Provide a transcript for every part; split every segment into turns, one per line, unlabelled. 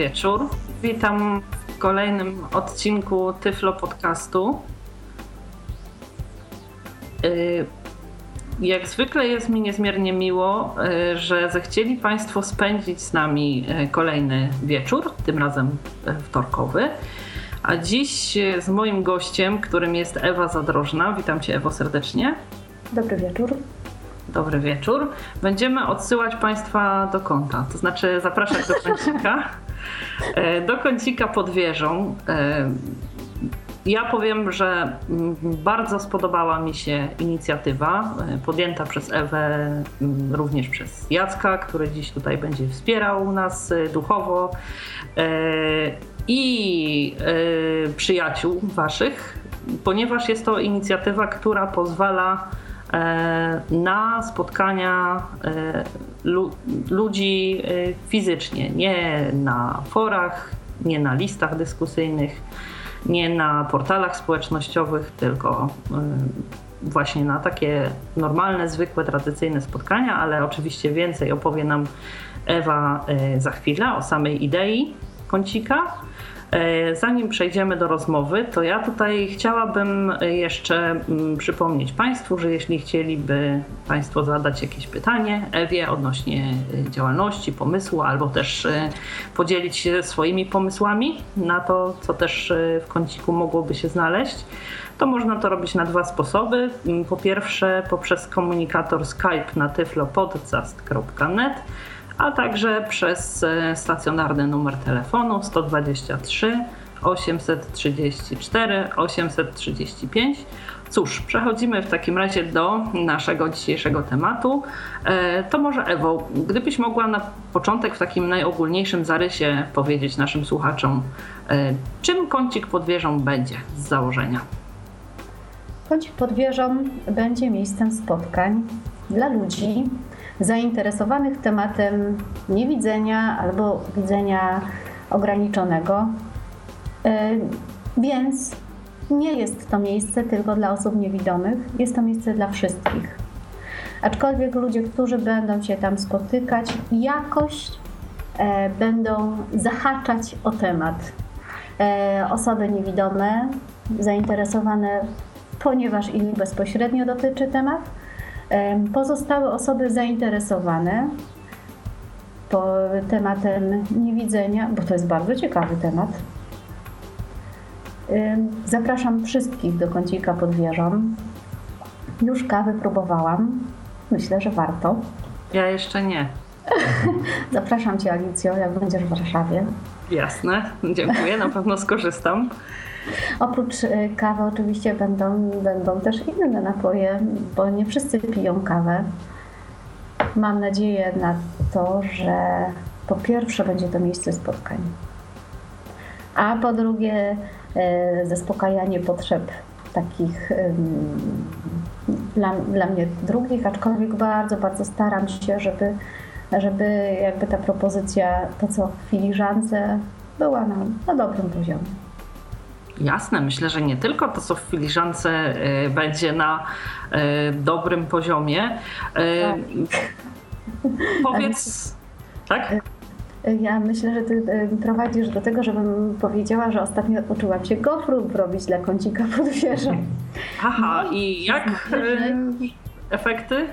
Wieczór. Witam w kolejnym odcinku Tyflo Podcastu. Y, jak zwykle jest mi niezmiernie miło, y, że zechcieli Państwo spędzić z nami y, kolejny wieczór, tym razem wtorkowy. A dziś z moim gościem, którym jest Ewa Zadrożna. Witam Cię, Ewo, serdecznie.
Dobry wieczór.
Dobry wieczór. Będziemy odsyłać Państwa do konta, to znaczy zapraszać do kącika. E, do kącika pod wieżą. E, ja powiem, że bardzo spodobała mi się inicjatywa e, podjęta przez Ewę, również przez Jacka, który dziś tutaj będzie wspierał nas duchowo i przyjaciół waszych, ponieważ jest to inicjatywa, która pozwala na spotkania e, ludzi e, fizycznie, nie na forach, nie na listach dyskusyjnych, nie na portalach społecznościowych, tylko właśnie na takie normalne, zwykłe, tradycyjne spotkania, ale oczywiście więcej opowie nam Ewa za chwilę o samej idei kącika. E, zanim przejdziemy do rozmowy, to ja tutaj chciałabym jeszcze mm, przypomnieć Państwu, że jeśli chcieliby Państwo zadać jakieś pytanie Ewie odnośnie e, działalności, pomysłu, albo też e, podzielić się swoimi pomysłami na to, co też w kąciku mogłoby się znaleźć, to można to robić na dwa sposoby. Mm, po pierwsze poprzez komunikator Skype na tyflopodcast.net a także przez e, stacjonarny numer telefonu 123 834 835. Cóż, przechodzimy w takim razie do naszego dzisiejszego tematu. E, to może Ewo, gdybyś mogła na początek w takim najogólniejszym zarysie powiedzieć naszym słuchaczom, e, czym kącik pod wieżą będzie z założenia?
Kącik pod wieżą będzie miejscem spotkań dla ludzi, zainteresowanych tematem niewidzenia albo widzenia ograniczonego. E, więc nie jest to miejsce tylko dla osób niewidomych, jest to miejsce dla wszystkich. Aczkolwiek ludzie, którzy będą się tam spotykać, jakoś e, będą zahaczać o temat. E, osoby niewidome, zainteresowane, ponieważ ich bezpośrednio dotyczy temat, Pozostałe osoby zainteresowane tematem niewidzenia, bo to jest bardzo ciekawy temat. Zapraszam wszystkich do kącika pod wieżą. Już kawy próbowałam. Myślę, że warto.
Ja jeszcze nie.
Zapraszam Cię, Alicjo, jak będziesz w Warszawie.
Jasne, dziękuję, na pewno skorzystam.
Oprócz y, kawy oczywiście będą, będą też inne napoje, bo nie wszyscy piją kawę. Mam nadzieję na to, że po pierwsze będzie to miejsce spotkań, a po drugie y, zaspokajanie potrzeb takich dla, dla mnie drugich, aczkolwiek bardzo, bardzo staram się, żeby, żeby jakby ta propozycja, to co w filiżance, była na, na dobrym poziomie.
Jasne, myślę, że nie tylko to, co w filiżance y, będzie na y, dobrym poziomie. Y, tak. Powiedz, tak?
Ja myślę, że ty prowadzisz do tego, żebym powiedziała, że ostatnio uczyłam się gofrów robić dla kącika pod wieżą.
Aha, no, i jak efekty?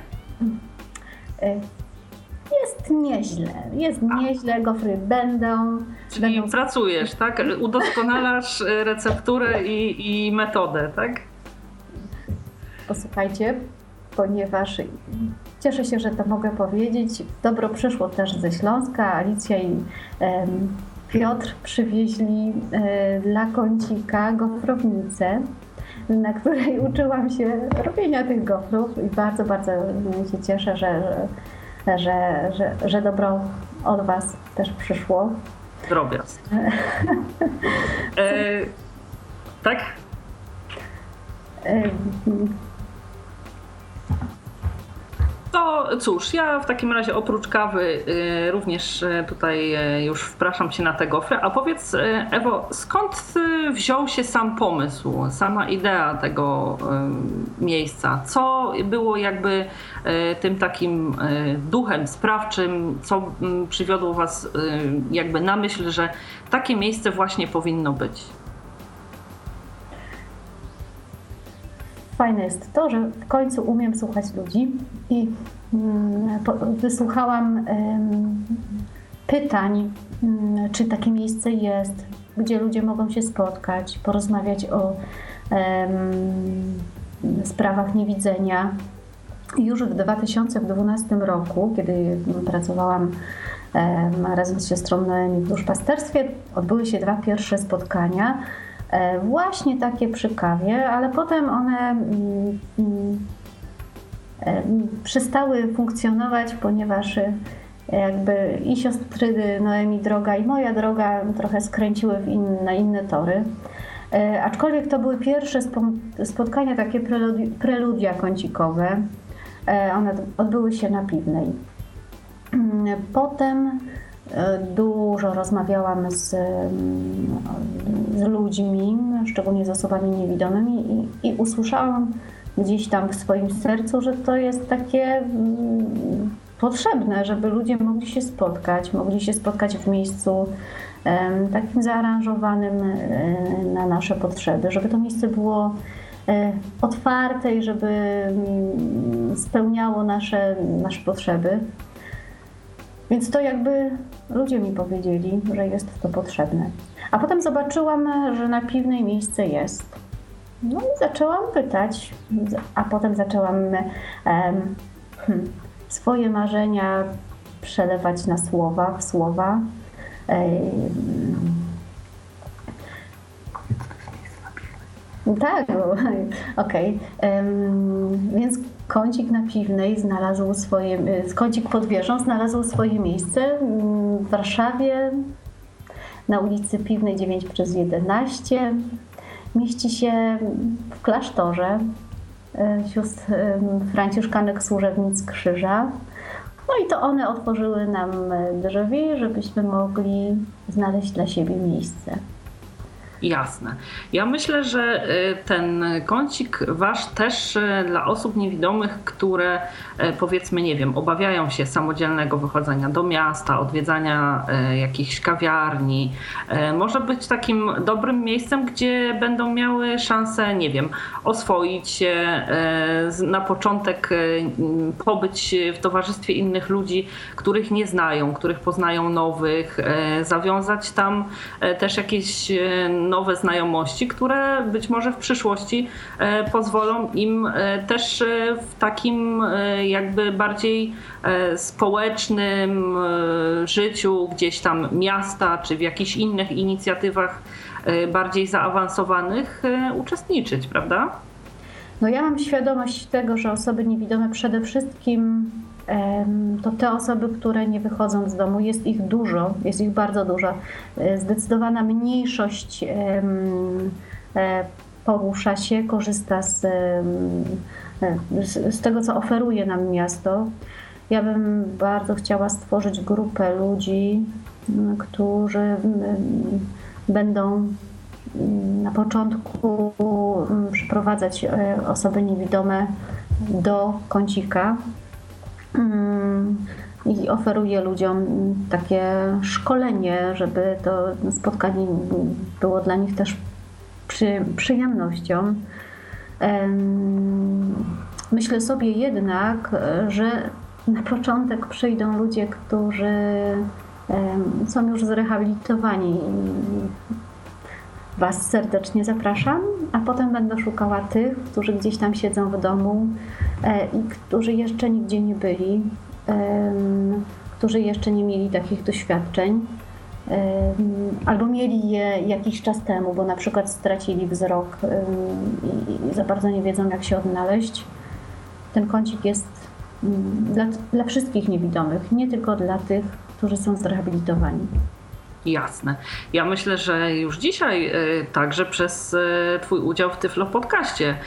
Jest nieźle, jest nieźle, gofry będą.
Czyli będą... pracujesz, tak? Udoskonalasz recepturę i, i metodę, tak?
Posłuchajcie, ponieważ cieszę się, że to mogę powiedzieć. Dobro przyszło też ze Śląska. Alicja i Piotr przywieźli e, dla kącika gofrownicę na której uczyłam się robienia tych gofrów i bardzo, bardzo się cieszę, że, że, że, że dobro od Was też przyszło.
Drobiazg. e, tak? To cóż, ja w takim razie oprócz kawy y, również y, tutaj y, już wpraszam Cię na te gofry. A powiedz, Ewo, skąd wziął się sam pomysł, sama idea tego miejsca? Co było jakby tym takim duchem sprawczym, co mm, przywiodło Was jakby na myśl, że takie miejsce właśnie powinno być?
Fajne jest to, że w końcu umiem słuchać ludzi i mm, wysłuchałam pytań, mm, czy takie miejsce jest, gdzie ludzie mogą się spotkać, porozmawiać o sprawach niewidzenia. Już w 2012 roku, kiedy pracowałam razem z siostrą Noemi w duszpasterstwie, odbyły się dwa pierwsze spotkania właśnie takie przy kawie, ale potem one mm, mm, e, przestały funkcjonować, ponieważ e, jakby i siostry Noemi droga i moja droga trochę skręciły inne, na inne tory. Aczkolwiek to były pierwsze spotkania, takie preludia kącikowe. One odbyły się na Piwnej. Mm, potem Dużo rozmawiałam z, z ludźmi, szczególnie z osobami niewidomymi, i, i usłyszałam gdzieś tam w swoim sercu, że to jest takie mm, potrzebne, żeby ludzie mogli się spotkać, mogli się spotkać w miejscu takim zaaranżowanym e, na nasze potrzeby, żeby to miejsce było e, otwarte i żeby mm, spełniało nasze, nasze potrzeby. Więc to jakby ludzie mi powiedzieli, że jest to potrzebne. A potem zobaczyłam, że na piwnej miejsce jest. No i zaczęłam pytać, a potem zaczęłam um, swoje marzenia przelewać na słowa, w słowa. Tak, okej. Okay. Więc kącik na Piwnej znalazł swoje, y, kącik pod wieżą znalazł swoje miejsce mm, w Warszawie na ulicy Piwnej 9 przez 11. Mieści się w klasztorze y, sióstr y, franciszkanek służebnic krzyża. No i to one otworzyły nam drzwi, żebyśmy mogli znaleźć dla siebie miejsce.
Jasne. Ja myślę, że y, ten kącik wasz też y, dla osób niewidomych, które y, powiedzmy, nie wiem, obawiają się samodzielnego wychodzenia do miasta, odwiedzania jakichś kawiarni, może być takim dobrym miejscem, gdzie będą miały szansę, nie wiem, oswoić się, na początek pobyć w towarzystwie innych ludzi, których nie znają, których poznają nowych, zawiązać tam też jakieś nowe znajomości, które być może w przyszłości e, pozwolą im e, też e, w takim jakby bardziej społecznym życiu gdzieś tam miasta, czy w jakichś innych inicjatywach bardziej zaawansowanych uczestniczyć, prawda?
No ja mam świadomość tego, że osoby niewidome przede wszystkim to te osoby, które nie wychodzą z domu, jest ich dużo, jest ich bardzo dużo. E, zdecydowana mniejszość e, porusza się, korzysta z, e, z, z tego, co oferuje nam miasto. Ja bym bardzo chciała stworzyć grupę ludzi, którzy będą na początku przyprowadzać osoby niewidome do kącika, i oferuję ludziom takie szkolenie, żeby to spotkanie było dla nich też przy, przyjemnością. Myślę sobie jednak, że na początek przyjdą ludzie, którzy są już zrehabilitowani. Was serdecznie zapraszam, a potem będę szukała tych, którzy gdzieś tam siedzą w domu e, i którzy jeszcze nigdzie nie byli, którzy jeszcze nie mieli takich doświadczeń, albo mieli je jakiś czas temu, bo na przykład stracili wzrok i za bardzo nie wiedzą, jak się odnaleźć. Ten kącik jest dla, dla wszystkich niewidomych, nie tylko dla tych, którzy są zrehabilitowani.
Jasne. Ja myślę, że już dzisiaj także przez Twój udział w Tyflo Podcaście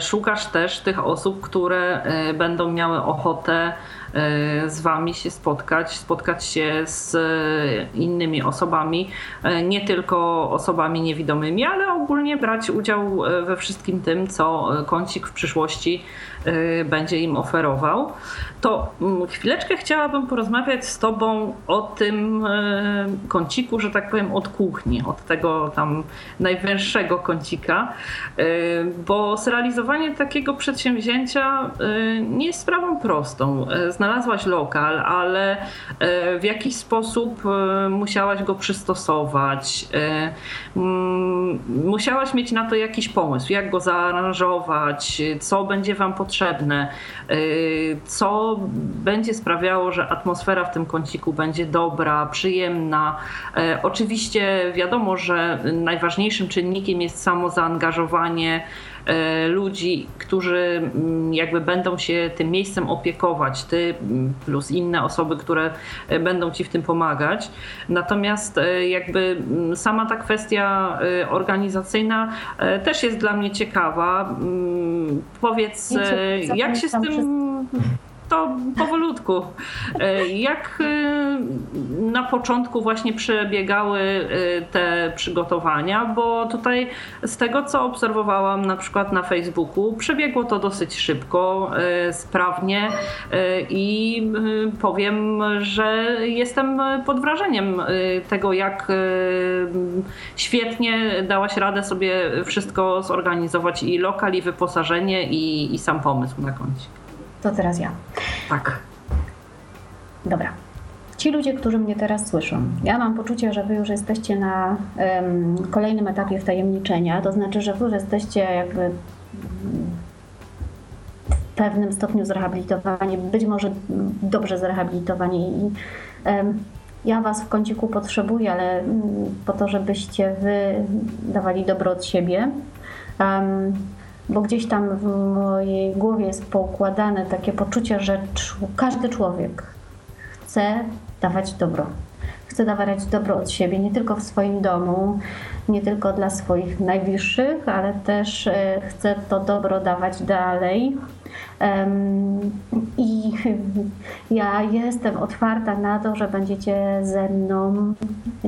szukasz też tych osób, które będą miały ochotę E, z Wami się spotkać, spotkać się z innymi osobami, e, nie tylko osobami niewidomymi, ale ogólnie brać udział we wszystkim tym, co kącik w przyszłości będzie im oferował. To mm, chwileczkę chciałabym porozmawiać z Tobą o tym kąciku, że tak powiem, od kuchni, od tego tam najwęższego kącika, bo zrealizowanie takiego przedsięwzięcia nie jest sprawą prostą znalazłaś lokal, ale e, w jakiś sposób e, musiałaś go przystosować. E, mm, musiałaś mieć na to jakiś pomysł, jak go zaaranżować, co będzie Wam potrzebne, co będzie sprawiało, że atmosfera w tym kąciku będzie dobra, przyjemna. Oczywiście wiadomo, że najważniejszym czynnikiem jest samo zaangażowanie ludzi, którzy mm, jakby będą się tym miejscem opiekować, ty mm, plus inne osoby, które e, będą ci w tym pomagać. Natomiast e, jakby mm, sama ta kwestia organizacyjna też jest dla mnie ciekawa. Powiedz, jak się z tym to powolutku. E, jak e, na początku właśnie przebiegały e, te przygotowania, bo tutaj z tego co obserwowałam na przykład na Facebooku, przebiegło to dosyć szybko, sprawnie i powiem, że jestem pod wrażeniem tego, jak świetnie dałaś radę sobie wszystko zorganizować i lokal, i wyposażenie, i, i sam pomysł na kącik.
To teraz ja.
Tak.
Dobra. Ci ludzie, którzy mnie teraz słyszą, ja mam poczucie, że wy już jesteście na um, kolejnym etapie wtajemniczenia, to znaczy, że wy już jesteście jakby w pewnym stopniu zrehabilitowani, być może dobrze zrehabilitowani i um, ja was w kąciku potrzebuję, ale um, po to, żebyście wy dawali dobro od siebie. Um, bo gdzieś tam w mojej głowie jest poukładane takie poczucie, że każdy człowiek chce dawać dobro. Chce dawać dobro od siebie, nie tylko w swoim domu, nie tylko dla swoich najbliższych, ale też e, chce to dobro dawać dalej i ja jestem otwarta na to, że będziecie ze mną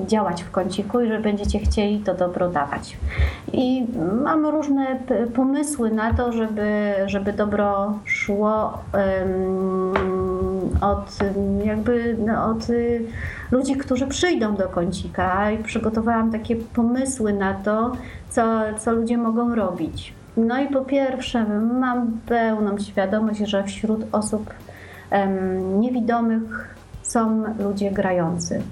działać w kąciku i że będziecie chcieli to dobro dawać. I mam różne pomysły na to, żeby, żeby dobro szło od jakby no, od ludzi, którzy przyjdą do kącika i przygotowałam takie pomysły na to, co, co ludzie mogą robić. No i po pierwsze, mam pełną świadomość, że wśród osób niewidomych są ludzie grający.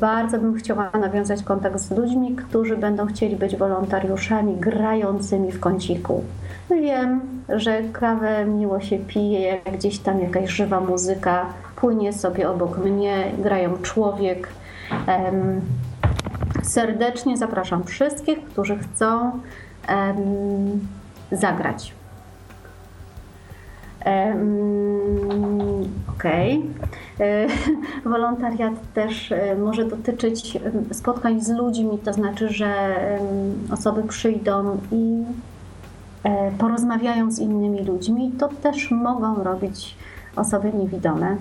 Bardzo bym chciała nawiązać kontakt z ludźmi, którzy będą chcieli być wolontariuszami grającymi w kąciku. Wiem, że kawę miło się pije, jak gdzieś tam jakaś żywa muzyka płynie sobie obok mnie, grają człowiek. Serdecznie zapraszam wszystkich, którzy chcą um, zagrać. Um, Okej. Okay. E, wolontariat też e, może dotyczyć spotkań z ludźmi, to znaczy, że osoby przyjdą i porozmawiają z innymi ludźmi. To też mogą robić osoby niewidome.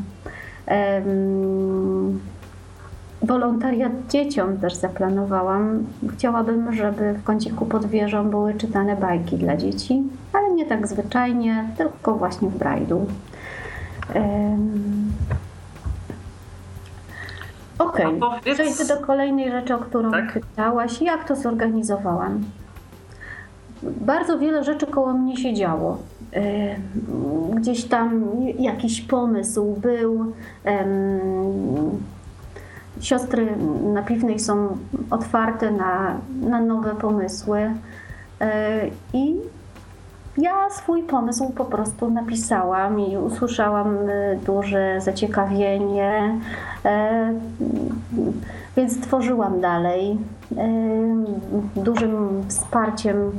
Wolontariat dzieciom też zaplanowałam. Chciałabym, żeby w kąciku pod wieżą były czytane bajki dla dzieci, ale nie tak zwyczajnie, tylko właśnie w brajdu. Okej, okay. przejdę do kolejnej rzeczy, o którą tak? pytałaś. Jak to zorganizowałam? Bardzo wiele rzeczy koło mnie się działo. Gdzieś tam jakiś pomysł był siostry na Piwnej są otwarte na, na nowe pomysły e, i ja swój pomysł po prostu napisałam i usłyszałam e, duże zaciekawienie, e, więc tworzyłam dalej. Dużym wsparciem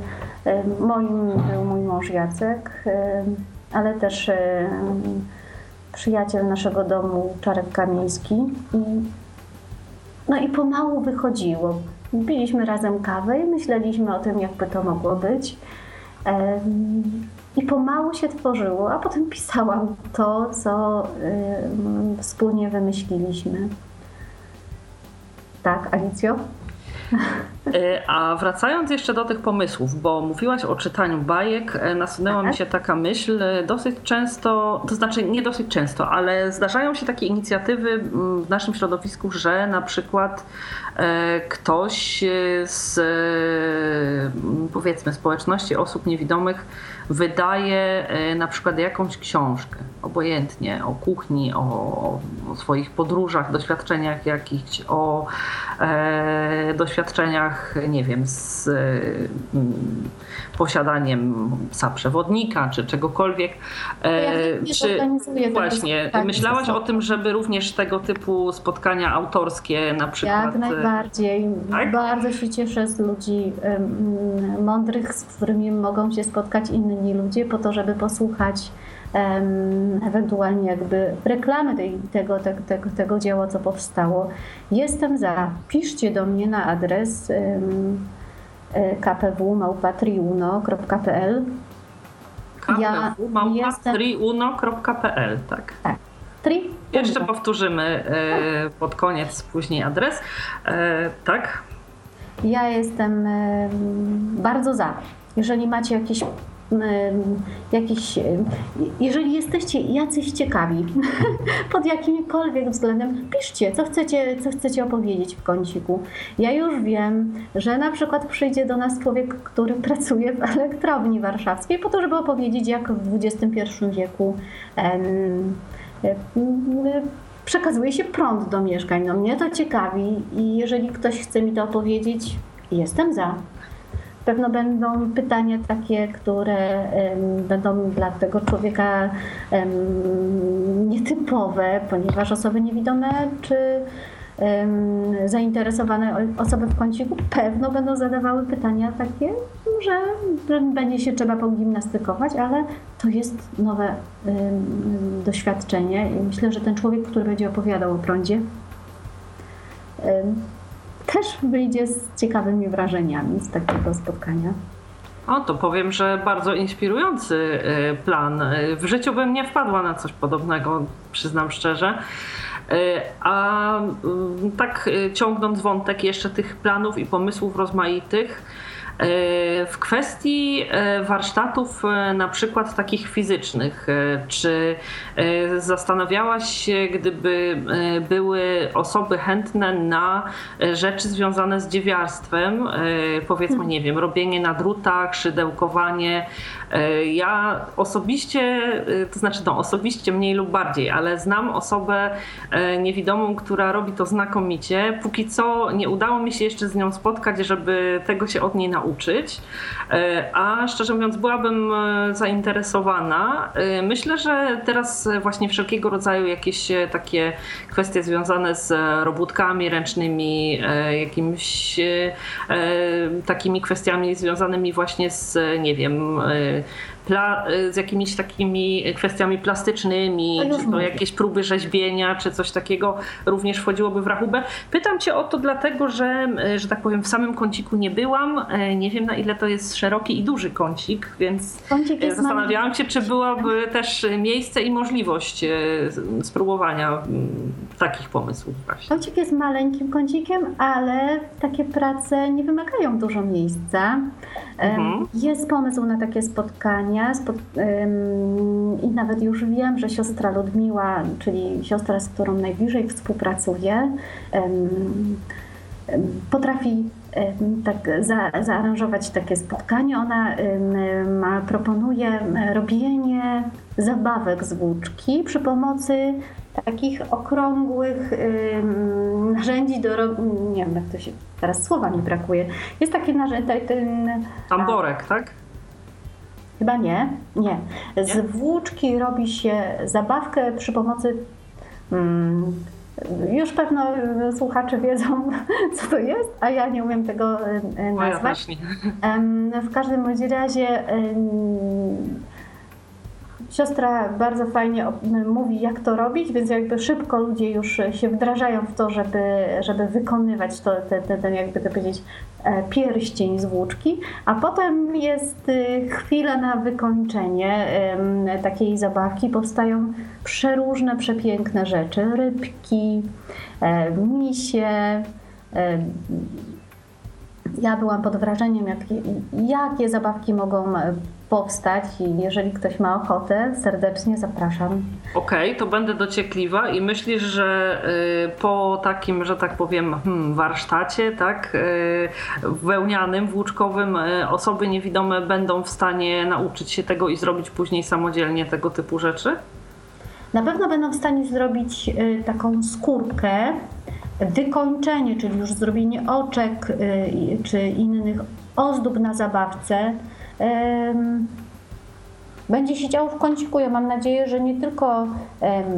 moim był mój mąż Jacek, ale też przyjaciel naszego domu Czarek Kamiński i No i pomału wychodziło. Piliśmy razem kawę i myśleliśmy o tym, jakby to mogło być. I pomału się tworzyło, a potem pisałam to, co wspólnie wymyśliliśmy. Tak, Alicjo?
E, a wracając jeszcze do tych pomysłów, bo mówiłaś o czytaniu bajek, e, nasunęła mi tak. się taka myśl e, dosyć często, to znaczy nie dosyć często, ale zdarzają się takie inicjatywy mm, w naszym środowisku, że na przykład ktoś z powiedzmy społeczności osób niewidomych wydaje na przykład jakąś książkę, obojętnie o kuchni, o, o swoich podróżach, doświadczeniach jakichś, o e, doświadczeniach, nie wiem, z e, posiadaniem psa przewodnika czy czegokolwiek.
E, czy
właśnie myślałaś o tym, żeby również tego typu spotkania autorskie na przykład?
Jak najbardziej. Tak? Bardzo się cieszę z ludzi mądrych, z którymi mogą się spotkać inni ludzie po to, żeby posłuchać ewentualnie jakby reklamy tej, tego, tego, tego, tego dzieła, co powstało. Jestem za. Piszcie do mnie na adres e, kpw.małpatriuno.pl
kpw.małpatriuno.pl, tak?
Tak. Tri?
Jeszcze powtórzymy e, pod koniec później adres. E, tak?
Ja jestem bardzo za. Jeżeli macie jakieś jakiś, jeżeli jesteście jacyś ciekawi pod jakimkolwiek względem, piszcie, co chcecie, co chcecie opowiedzieć w kąciku. Ja już wiem, że na przykład przyjdzie do nas człowiek, który pracuje w elektrowni warszawskiej po to, żeby opowiedzieć, jak w XXI wieku przekazuje się prąd do mieszkań. No mnie to ciekawi i jeżeli ktoś chce mi to opowiedzieć, jestem za pewno będą pytania takie, które będą dla tego człowieka nietypowe, ponieważ osoby niewidome czy zainteresowane osoby w kąciku pewno będą zadawały pytania takie, że będzie się trzeba pogimnastykować, ale to jest nowe doświadczenie i myślę, że ten człowiek, który będzie opowiadał o prądzie, też wyjdzie z ciekawymi wrażeniami z takiego spotkania.
O, to powiem, że bardzo inspirujący y, plan. W życiu bym nie wpadła na coś podobnego, przyznam szczerze. Y, a mm, tak y, ciągnąc wątek jeszcze tych planów i pomysłów rozmaitych, w kwestii e, warsztatów, e, na przykład takich fizycznych, e, czy zastanawiałaś się, gdyby były osoby chętne na rzeczy związane z dziewiarstwem, powiedzmy, nie wiem, robienie na drutach, szydełkowanie. Ja osobiście, to znaczy, no, osobiście mniej lub bardziej, ale znam osobę niewidomą, która robi to znakomicie. Póki co nie udało mi się jeszcze z nią spotkać, żeby tego się od niej nauczyć uczyć, e, a szczerze mówiąc byłabym e, zainteresowana. E, myślę, że teraz właśnie wszelkiego rodzaju jakieś takie kwestie związane z robótkami ręcznymi, jakimiś takimi kwestiami związanymi właśnie z, nie wiem, z jakimiś takimi kwestiami plastycznymi, czy to jakieś próby rzeźbienia, czy coś takiego również wchodziłoby w rachubę. Pytam Cię o to dlatego, że, że tak powiem, w samym kąciku nie byłam. E, nie wiem, na ile to jest szeroki i duży kącik, więc e, zastanawiałam się, czy byłoby też miejsce i możliwość e, spróbowania takich pomysłów
właśnie. Kącik jest maleńkim kącikiem, ale takie prace nie wymagają dużo miejsca. Mhm. Jest pomysł na takie spotkania i nawet już wiem, że siostra Ludmiła, czyli siostra, z którą najbliżej współpracuję, potrafi tak za, zaaranżować takie spotkanie. Ona ma, proponuje robienie zabawek z włóczki przy pomocy takich okrągłych narzędzi do nie wiem jak to się teraz słowa mi brakuje. Jest takie narzędzie ten
tamborek, tak?
Chyba nie, nie. Z włóczki robi się zabawkę przy pomocy hmm, już pewno słuchacze wiedzą, co to jest, a ja nie umiem tego e, nazwać. W każdym razie siostra bardzo fajnie mówi, jak to robić, więc jakby szybko ludzie już się wdrażają w to, żeby, żeby wykonywać to, ten, ten, ten jakby to powiedzieć, e, pierścień z włóczki, a potem jest y, chwila na wykończenie takiej zabawki. Powstają przeróżne, przepiękne rzeczy, rybki, e, misie, ja byłam pod wrażeniem, jak, jakie zabawki mogą e, powstać i jeżeli ktoś ma ochotę, serdecznie zapraszam.
Okej, okay, to będę dociekliwa i myślisz, że y, po takim, że tak powiem, hmm, warsztacie, tak, y, wełnianym, włóczkowym, y, osoby niewidome będą w stanie nauczyć się tego i zrobić później samodzielnie tego typu rzeczy?
Na pewno będą w stanie zrobić taką skórkę, wykończenie, czyli już zrobienie oczek czy innych ozdób na zabawce, będzie się działo w kąciku. Ja mam nadzieję, że nie tylko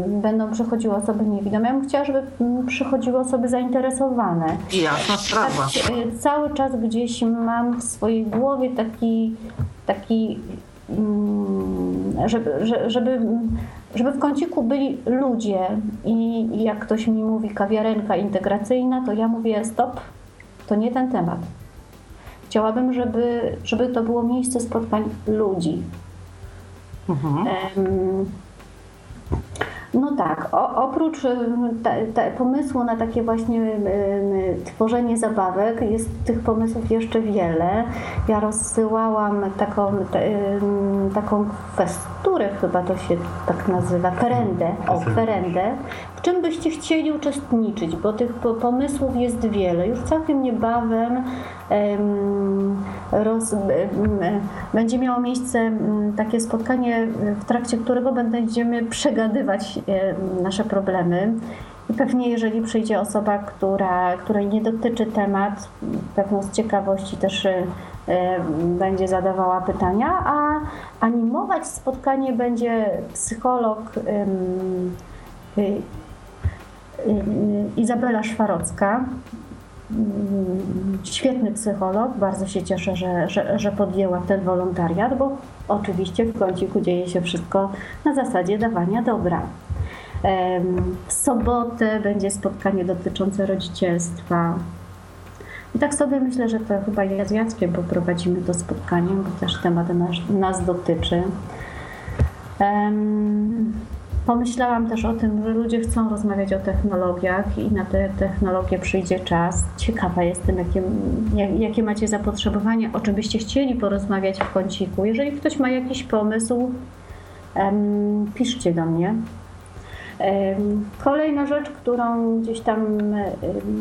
będą przychodziły osoby niewidome, ja bym chciała, żeby przychodziły osoby zainteresowane.
Jasna sprawa.
Tak, y, cały czas gdzieś mam w swojej głowie taki, taki mm, żeby, żeby żeby w kąciku byli ludzie i jak ktoś mi mówi kawiarenka integracyjna, to ja mówię stop, to nie ten temat. Chciałabym, żeby, żeby to było miejsce spotkań ludzi. Mhm. Um, no tak, o, oprócz y, pomysłu na takie właśnie y, y, tworzenie zabawek, jest tych pomysłów jeszcze wiele. Ja rozsyłałam taką, te, taką kwesturę, chyba to się tak nazywa, perendę, o, perendę, w czym byście chcieli uczestniczyć, bo tych pomysłów jest wiele. Już całkiem niebawem roz, będzie miało miejsce takie spotkanie, w trakcie którego będziemy przegadywać nasze problemy. I pewnie jeżeli przyjdzie osoba, która, której nie dotyczy temat, pewną z ciekawości też będzie zadawała pytania, a animować spotkanie będzie psycholog Izabela Szwarocka, świetny psycholog. Bardzo się cieszę, że, że, że podjęła ten wolontariat, bo oczywiście w kąciku dzieje się wszystko na zasadzie dawania dobra. W sobotę będzie spotkanie dotyczące rodzicielstwa. I tak sobie myślę, że to chyba ja z Jackiem poprowadzimy to spotkanie, bo też temat nas, nas dotyczy. Um, Pomyślałam też o tym, że ludzie chcą rozmawiać o technologiach i na te technologie przyjdzie czas. Ciekawa jestem, jakie, jakie macie zapotrzebowanie, o czym byście chcieli porozmawiać w kąciku. Jeżeli ktoś ma jakiś pomysł, piszcie do mnie. Kolejna rzecz, którą gdzieś tam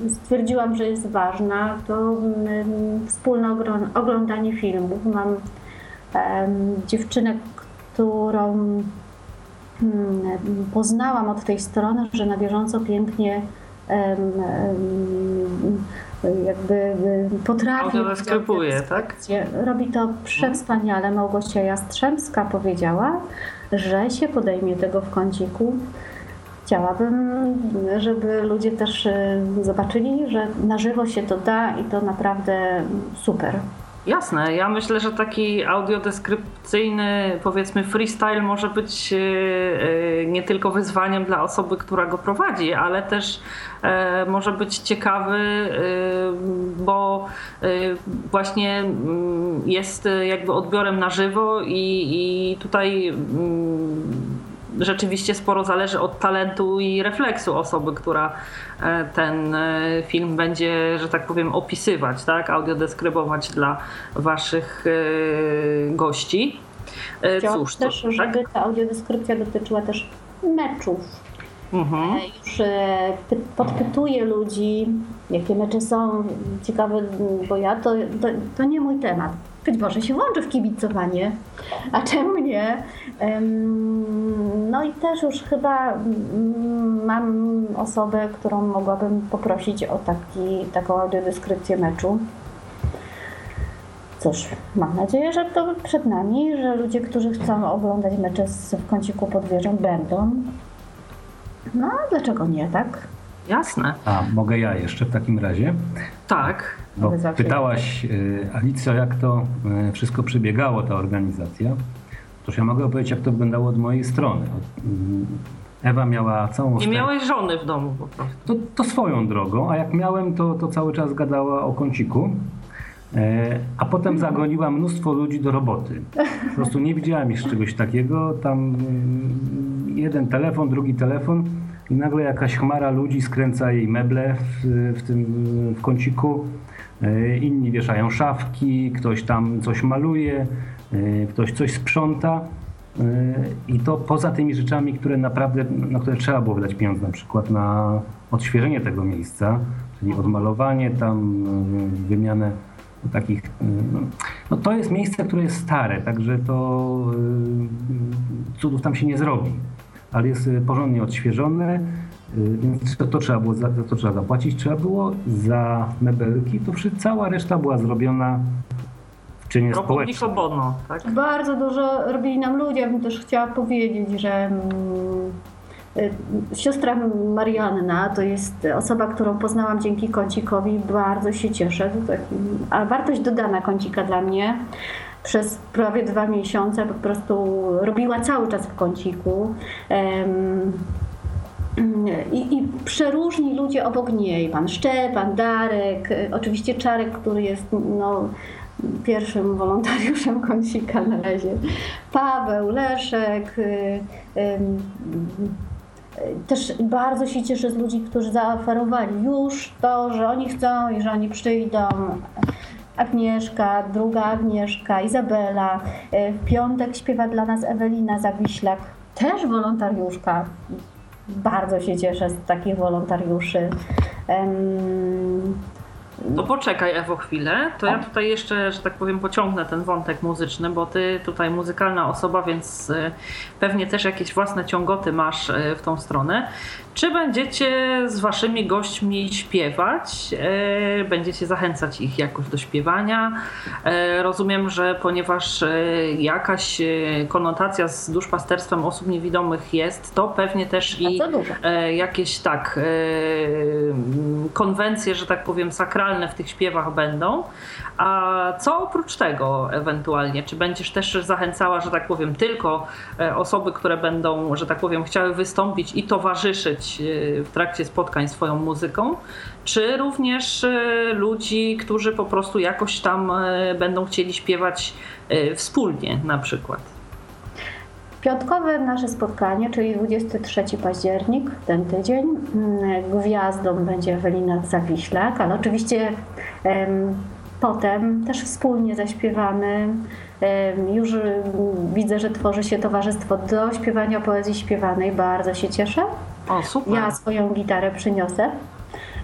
stwierdziłam, że jest ważna, to wspólne oglądanie filmów. Mam dziewczynę, którą poznałam od tej strony, że na bieżąco pięknie jakby potrafi.
Sklepuje, tak?
Robi to przewspaniale. Małgosia Jastrzębska powiedziała, że się podejmie tego w kąciku. Chciałabym, żeby ludzie też zobaczyli, że na żywo się to da i to naprawdę super.
Jasne, ja myślę, że taki audiodeskrypcyjny, powiedzmy freestyle może być e, e, nie tylko wyzwaniem dla osoby, która go prowadzi, ale też e, może być ciekawy, bo właśnie mm, jest jakby odbiorem na żywo i, i tutaj mm, rzeczywiście sporo zależy od talentu i refleksu osoby, która e, ten e, film będzie, że tak powiem, opisywać, tak, audiodeskrybować dla waszych e, gości.
Cóż, to, też, tak? żeby ta audiodeskrypcja dotyczyła też meczów. Mhm. Już podpytuję ludzi, jakie mecze są ciekawe, bo ja to, to, to nie mój temat być może się włączy w kibicowanie, a czemu nie? No i też już chyba mm, mam osobę, którą mogłabym poprosić o taki, taką audiodeskrypcję meczu. Cóż, mam nadzieję, że to przed nami, że ludzie, którzy chcą oglądać mecze w kąciku pod wieżą będą. No, dlaczego nie, tak?
Jasne.
A mogę ja jeszcze w takim razie?
Tak.
Bo pytałaś, y, Alicjo, jak to y, wszystko przebiegało, ta organizacja. Toż ja mogę powiedzieć, jak to wyglądało od mojej strony. Ewa miała całą...
Nie miałeś żony w domu po prostu.
To, to swoją drogą, a jak miałem, to, to cały czas gadała o kąciku. E, a potem zagoniła mnóstwo ludzi do roboty. Po prostu nie widziałem jeszcze czegoś takiego. Tam mm, jeden telefon, drugi telefon i nagle jakaś chmara ludzi skręca jej meble w, w tym w kąciku. E, inni wieszają szafki, ktoś tam coś maluje, e, ktoś coś sprząta. I to poza tymi rzeczami, które naprawdę, na które trzeba było wydać pieniądze, na przykład na odświeżenie tego miejsca, czyli odmalowanie tam, wymianę takich. No, no, to jest miejsce, które jest stare, także to cudów tam się nie zrobi, ale jest porządnie odświeżone, więc to, to trzeba było, za to trzeba zapłacić. Trzeba było za mebelki, to cała reszta była zrobiona czynie społeczne.
Bono, tak?
Bardzo dużo robili nam ludzie. Ja bym też chciała powiedzieć, że mm, y, siostra Marianna to jest osoba, którą poznałam dzięki kącikowi. Bardzo się cieszę. A wartość dodana kącika dla mnie przez prawie dwa miesiące po prostu robiła cały czas w kąciku. I, I, przeróżni ludzie obok niej, pan Szczepan, Darek, y, oczywiście Czarek, który jest no, pierwszym wolontariuszem kącika na razie. Paweł, Leszek. Y, też bardzo się cieszę z ludzi, którzy zaoferowali już to, że oni chcą i że oni przyjdą. Agnieszka, druga Agnieszka, Izabela. Y, w piątek śpiewa dla nas Ewelina Zawiślak, też wolontariuszka. Bardzo się cieszę z takich wolontariuszy.
To poczekaj Ewo chwilę, to ja tutaj jeszcze, że tak powiem, pociągnę ten wątek muzyczny, bo ty tutaj muzykalna osoba, więc y, pewnie też jakieś własne ciągoty masz y, w tą stronę. Czy będziecie z waszymi gośćmi śpiewać? E, będziecie zachęcać ich jakoś do śpiewania? E, rozumiem, że ponieważ e, jakaś konotacja z duszpasterstwem osób niewidomych jest, to pewnie też i jakieś tak konwencje, że tak powiem, sakralne w tych śpiewach będą. A co oprócz tego ewentualnie? Czy będziesz też zachęcała, że tak powiem, tylko osoby, które będą, że tak powiem, chciały wystąpić i towarzyszyć E, w trakcie spotkań swoją muzyką, czy również e, ludzi, którzy po prostu jakoś tam e, będą chcieli śpiewać wspólnie na przykład.
Piątkowe nasze spotkanie, czyli 23 październik, ten tydzień. Mm, gwiazdą będzie Ewelina Zawiślak, ale oczywiście potem też wspólnie zaśpiewamy. Już widzę, że tworzy się towarzystwo do śpiewania poezji śpiewanej. Bardzo się cieszę.
O, super.
Ja swoją gitarę przyniosę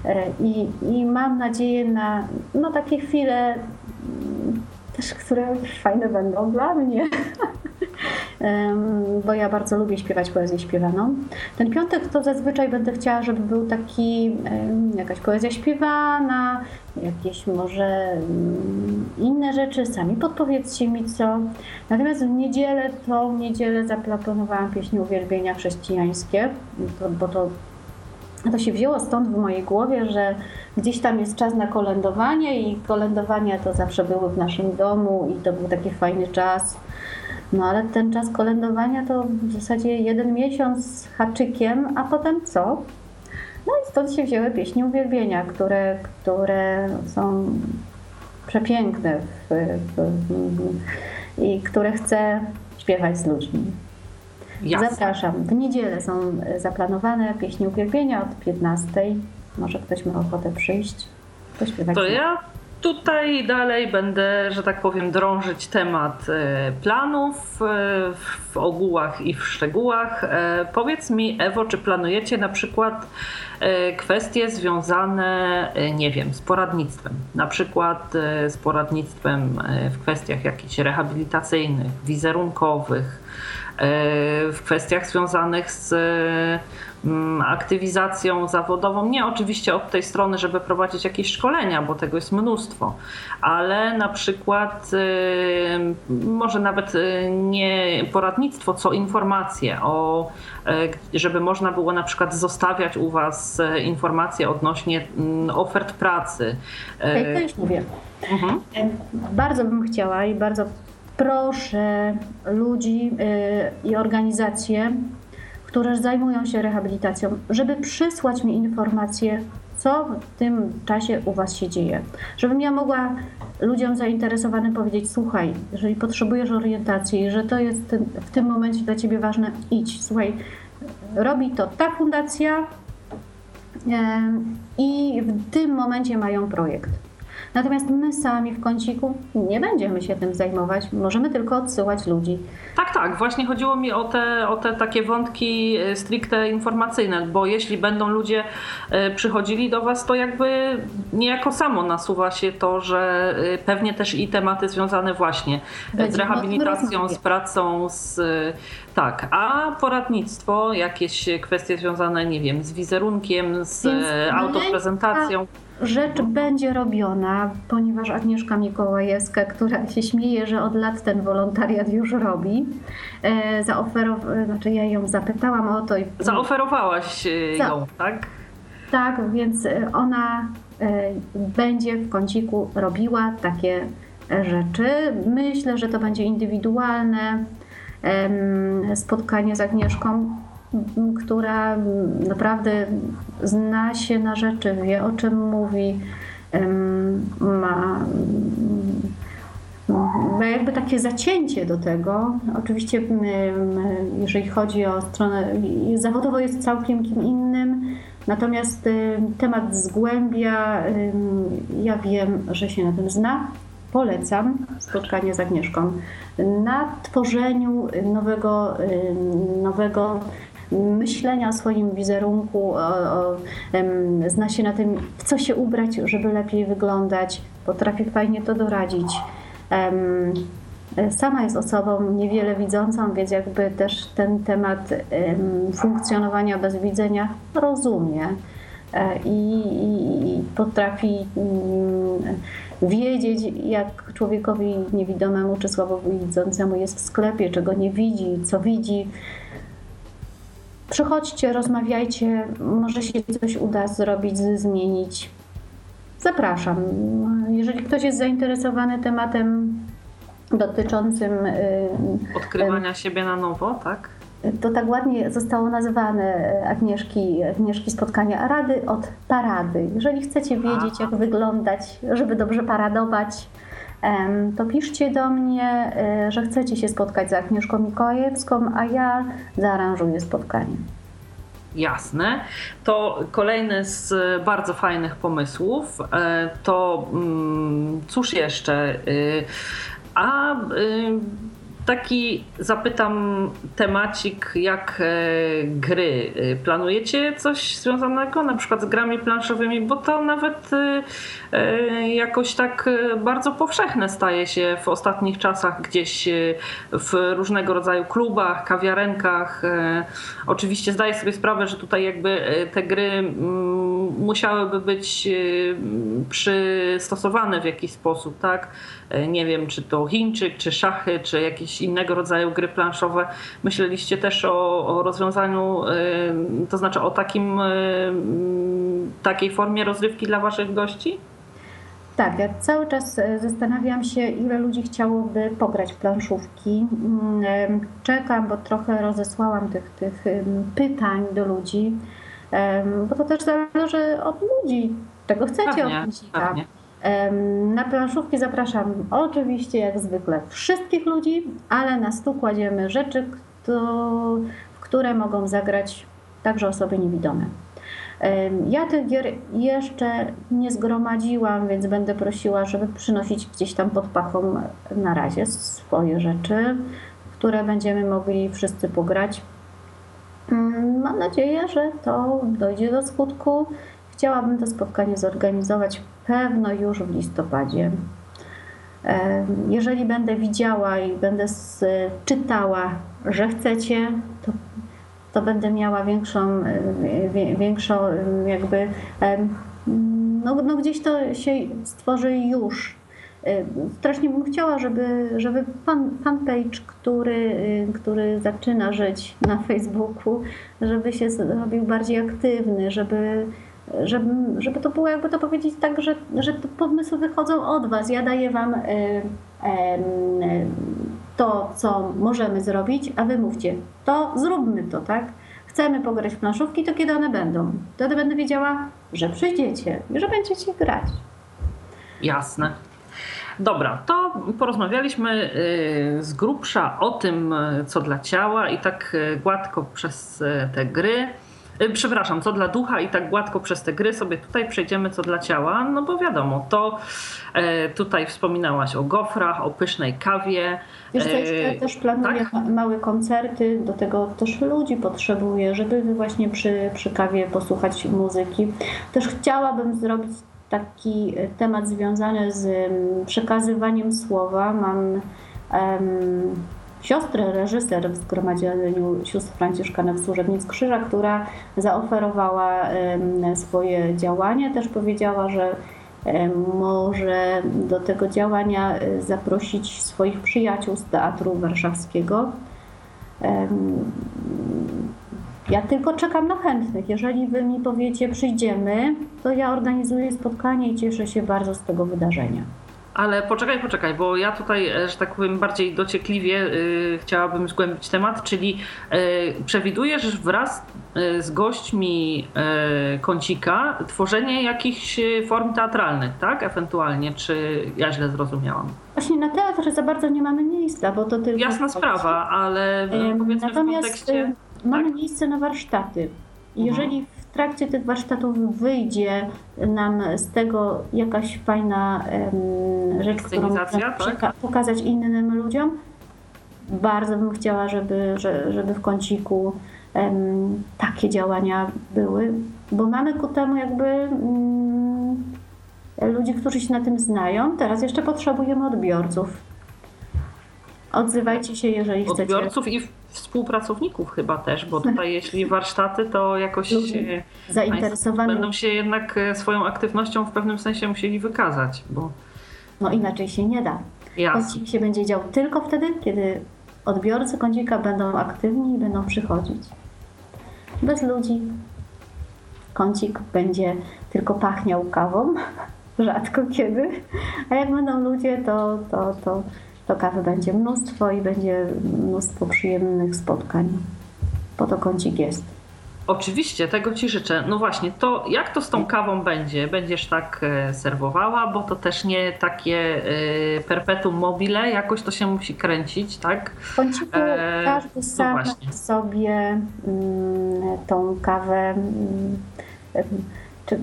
e, i, i mam nadzieję na no, takie chwile mm, też, które fajne będą dla mnie. bo ja bardzo lubię śpiewać poezję śpiewaną. Ten piątek to zazwyczaj będę chciała, żeby był taki jakaś poezja śpiewana, jakieś może mm, inne rzeczy, sami podpowiedzcie mi co. Natomiast w niedzielę, to w niedzielę zaplanowałam pieśni uwielbienia chrześcijańskie, bo to to się wzięło stąd w mojej głowie, że gdzieś tam jest czas na kolędowanie i kolędowania to zawsze były w naszym domu i to był taki fajny czas. No ale ten czas kolędowania to w zasadzie jeden miesiąc z haczykiem, a potem co? No i stąd się wzięły pieśni uwielbienia, które, które są przepiękne w, w, w, i które chcę śpiewać z ludźmi. Jasne. Zapraszam. W niedzielę są zaplanowane pieśni uwielbienia od 15. Może ktoś ma ochotę przyjść, pośpiewać.
To ja tutaj dalej będę, że tak powiem, drążyć temat e, planów e, w ogółach i w szczegółach. E, powiedz mi, Ewo, czy planujecie na przykład kwestie związane, nie wiem, z poradnictwem, na przykład z poradnictwem w kwestiach jakichś rehabilitacyjnych, wizerunkowych, w kwestiach związanych z Mm, aktywizacją zawodową. Nie oczywiście od tej strony, żeby prowadzić jakieś szkolenia, bo tego jest mnóstwo, ale na przykład y, może nawet nie poradnictwo, co informacje o, żeby można było na przykład zostawiać u Was informacje odnośnie ofert pracy.
Okay, to już mówię. Mhm. Bardzo bym chciała i bardzo proszę ludzi y, i organizacje, które zajmują się rehabilitacją, żeby przysłać mi informacje, co w tym czasie u Was się dzieje. Żebym ja mogła ludziom zainteresowanym powiedzieć: Słuchaj, jeżeli potrzebujesz orientacji, że to jest w tym momencie dla Ciebie ważne, idź. Słuchaj, robi to ta fundacja i w tym momencie mają projekt. Natomiast my sami w kąciku nie będziemy się tym zajmować, możemy tylko odsyłać ludzi.
Tak, tak. Właśnie chodziło mi o te, o te takie wątki e, stricte informacyjne, bo jeśli będą ludzie e, przychodzili do Was, to jakby niejako samo nasuwa się to, że e, pewnie też i tematy związane właśnie z rehabilitacją, z pracą, z tak, a poradnictwo, jakieś kwestie związane, nie wiem, z wizerunkiem, z autoprezentacją
rzecz będzie robiona, ponieważ Agnieszka Mikołajewska, która się śmieje, że od lat ten wolontariat już robi, e, zaoferowała, znaczy ja ją zapytałam o to. I...
Zaoferowałaś e, ją, tak?
Tak, więc ona e, będzie w kąciku robiła takie rzeczy. Myślę, że to będzie indywidualne spotkanie z Agnieszką która naprawdę zna się na rzeczy, wie o czym mówi, ma, ma jakby takie zacięcie do tego. Oczywiście, jeżeli chodzi o stronę, zawodowo jest całkiem kim innym, natomiast temat zgłębia, ja wiem, że się na tym zna. Polecam spotkanie z Agnieszką na tworzeniu nowego, nowego myślenia o swoim wizerunku, o, o, zna się na tym, w co się ubrać, żeby lepiej wyglądać, potrafi fajnie to doradzić. Sama jest osobą niewiele widzącą, więc jakby też ten temat funkcjonowania bez widzenia rozumie e, i, i potrafi mm, wiedzieć, jak człowiekowi niewidomemu czy słabowidzącemu jest w sklepie, czego nie widzi, co widzi. Przychodźcie, rozmawiajcie, może się coś uda zrobić, zmienić. Zapraszam. Jeżeli ktoś jest zainteresowany tematem dotyczącym y,
odkrywania siebie na nowo, tak?
To tak ładnie zostało nazwane Agnieszki, Agnieszki spotkania Rady od parady. Jeżeli chcecie wiedzieć, Aha. jak wyglądać, żeby dobrze paradować, to piszcie do mnie, y, że chcecie się spotkać z Agnieszką Mikołajewską, a ja zaaranżuję spotkanie.
Jasne. To kolejny z bardzo fajnych pomysłów. E, to mm, cóż jeszcze? Y, a y, taki zapytam temacik jak e, gry. E, planujecie coś związanego na przykład z grami planszowymi, bo to nawet e, jakoś tak bardzo powszechne staje się w ostatnich czasach gdzieś w różnego rodzaju klubach, kawiarenkach. Oczywiście zdaję sobie sprawę, że tutaj jakby te gry musiałyby być przystosowane w jakiś sposób, tak? Nie wiem, czy to Chińczyk, czy szachy, czy jakieś innego rodzaju gry planszowe. Myśleliście też o, o rozwiązaniu, to znaczy o takim, takiej formie rozrywki dla Waszych gości?
Tak, ja cały czas e, zastanawiam się, ile ludzi chciałoby pograć w planszówki. Mm, czekam, bo trochę rozesłałam tych, tych pytań do ludzi, bo to też zależy od ludzi, czego chcecie pewnie, od. Tak. Na planszówki zapraszam oczywiście jak zwykle wszystkich ludzi, ale na stół kładziemy rzeczy, w które mogą zagrać także osoby niewidome. Ja tych gier jeszcze nie zgromadziłam, więc będę prosiła, żeby przynosić gdzieś tam pod pachą na razie swoje rzeczy, które będziemy mogli wszyscy pograć. Mm, mam nadzieję, że to dojdzie do skutku. Chciałabym to spotkanie zorganizować pewno już w listopadzie. Jeżeli będę widziała i będę czytała, że chcecie, to, to będę miała większą, większą jakby, no, no gdzieś to się stworzy już. Strasznie bym chciała, żeby, żeby fan, fanpage, który, który zaczyna żyć na Facebooku, żeby się zrobił bardziej aktywny, żeby żeby, żeby to było, jakby to powiedzieć tak, że, że pomysły wychodzą od Was. Ja daję Wam y, y, to, co możemy zrobić, a wy mówcie, to zróbmy to, tak? Chcemy pograć w planszówki, to kiedy one będą? Wtedy będę wiedziała, że przyjdziecie i że będziecie grać.
Jasne. Dobra, to porozmawialiśmy y, z grubsza o tym, y, co dla ciała i tak y, gładko przez te gry. Przepraszam, co dla ducha i tak gładko przez te gry sobie tutaj przejdziemy, co dla ciała. No bo wiadomo, to tutaj wspominałaś o gofrach, o pysznej kawie.
Wiesz co, jeszcze też planuję tak? małe koncerty, do tego też ludzi potrzebuję, żeby właśnie przy, przy kawie posłuchać muzyki. Też chciałabym zrobić taki temat związany z przekazywaniem słowa. Mam um, siostrę, reżyser w Zgromadzeniu Sióstr Franciszkanów Służebnic Krzyża, która zaoferowała um, swoje działanie. Też powiedziała, że może do tego działania e, zaprosić swoich przyjaciół z Teatru Warszawskiego. Ja tylko czekam na chętnych. Jeżeli wy mi powiecie, przyjdziemy, to ja organizuję spotkanie i cieszę się bardzo z tego wydarzenia.
Ale poczekaj, poczekaj, bo ja tutaj, e, że tak powiem, bardziej dociekliwie yy, chciałabym zgłębić temat, czyli yy, przewidujesz wraz yy, z gośćmi kącika tworzenie jakichś form teatralnych, tak? Ewentualnie, czy ja źle zrozumiałam?
Właśnie na teatr za bardzo nie mamy miejsca, bo to tylko...
Jasna sprawa, ale powiedzmy Natomiast, w kontekście
Mamy tak? miejsce na warsztaty. Mhm. Jeżeli w trakcie tych warsztatów wyjdzie nam z tego jakaś fajna um, rzecz, którą tak? pokazać innym ludziom, bardzo bym chciała, żeby, żeby w kąciku um, takie działania były, bo mamy ku temu jakby um, ludzi, którzy się na tym znają. Teraz jeszcze potrzebujemy odbiorców. Odzywajcie się, jeżeli chcecie.
Odbiorców i współpracowników chyba też, bo tutaj jeśli warsztaty, to jakoś
zainteresowani
będą się jednak e, swoją aktywnością w pewnym sensie musieli wykazać, bo
no inaczej się nie da. Kącik się będzie dział tylko wtedy, kiedy odbiorcy kącika będą aktywni i będą przychodzić. Bez ludzi kącik będzie tylko pachniał kawą, rzadko kiedy, a jak będą ludzie, to, to, to to kawy będzie mnóstwo i będzie mnóstwo przyjemnych spotkań. Po to kącik jest.
Oczywiście, tego Ci życzę. No właśnie, to jak to z tą kawą będzie? Będziesz tak e, serwowała, bo to też nie takie e, perpetuum mobile, jakoś to się musi kręcić, tak?
Kąciku e, każdy no sam sobie mm, tą kawę mm, czy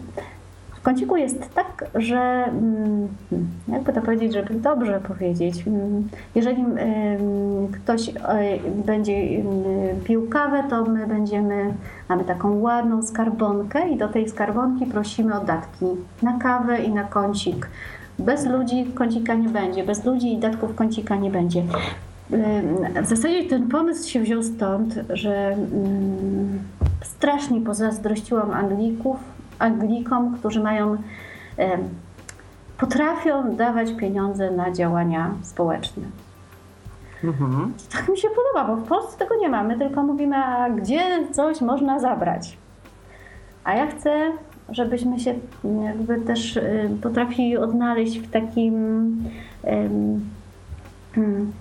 w kąciku jest tak, że mm, jakby to powiedzieć, żeby dobrze powiedzieć, mm, jeżeli ktoś e, będzie pił kawę, to my będziemy, mamy taką ładną skarbonkę i do tej skarbonki prosimy o datki na kawę i na kącik. Bez ludzi kącika nie będzie, bez ludzi i datków kącika nie będzie. W zasadzie ten pomysł się wziął stąd, że mm, strasznie pozazdrościłam Anglików Anglikom, którzy mają, potrafią dawać pieniądze na działania społeczne. Mhm. Tak mi się podoba, bo w Polsce tego nie mamy, tylko mówimy, a gdzie coś można zabrać. A ja chcę, żebyśmy się jakby też y, potrafili odnaleźć w takim hmm,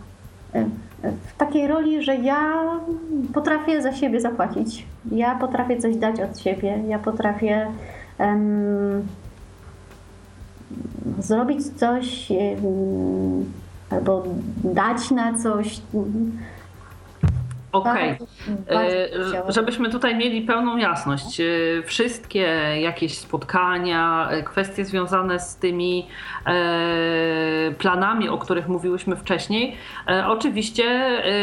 w takiej roli, że ja potrafię za siebie zapłacić. Ja potrafię coś dać od siebie. Ja potrafię um, zrobić coś um, albo dać na coś.
Okej, okay. E, żebyśmy tutaj mieli pełną jasność. E, wszystkie jakieś spotkania, e, kwestie związane z tymi planami, o których mówiłyśmy wcześniej, oczywiście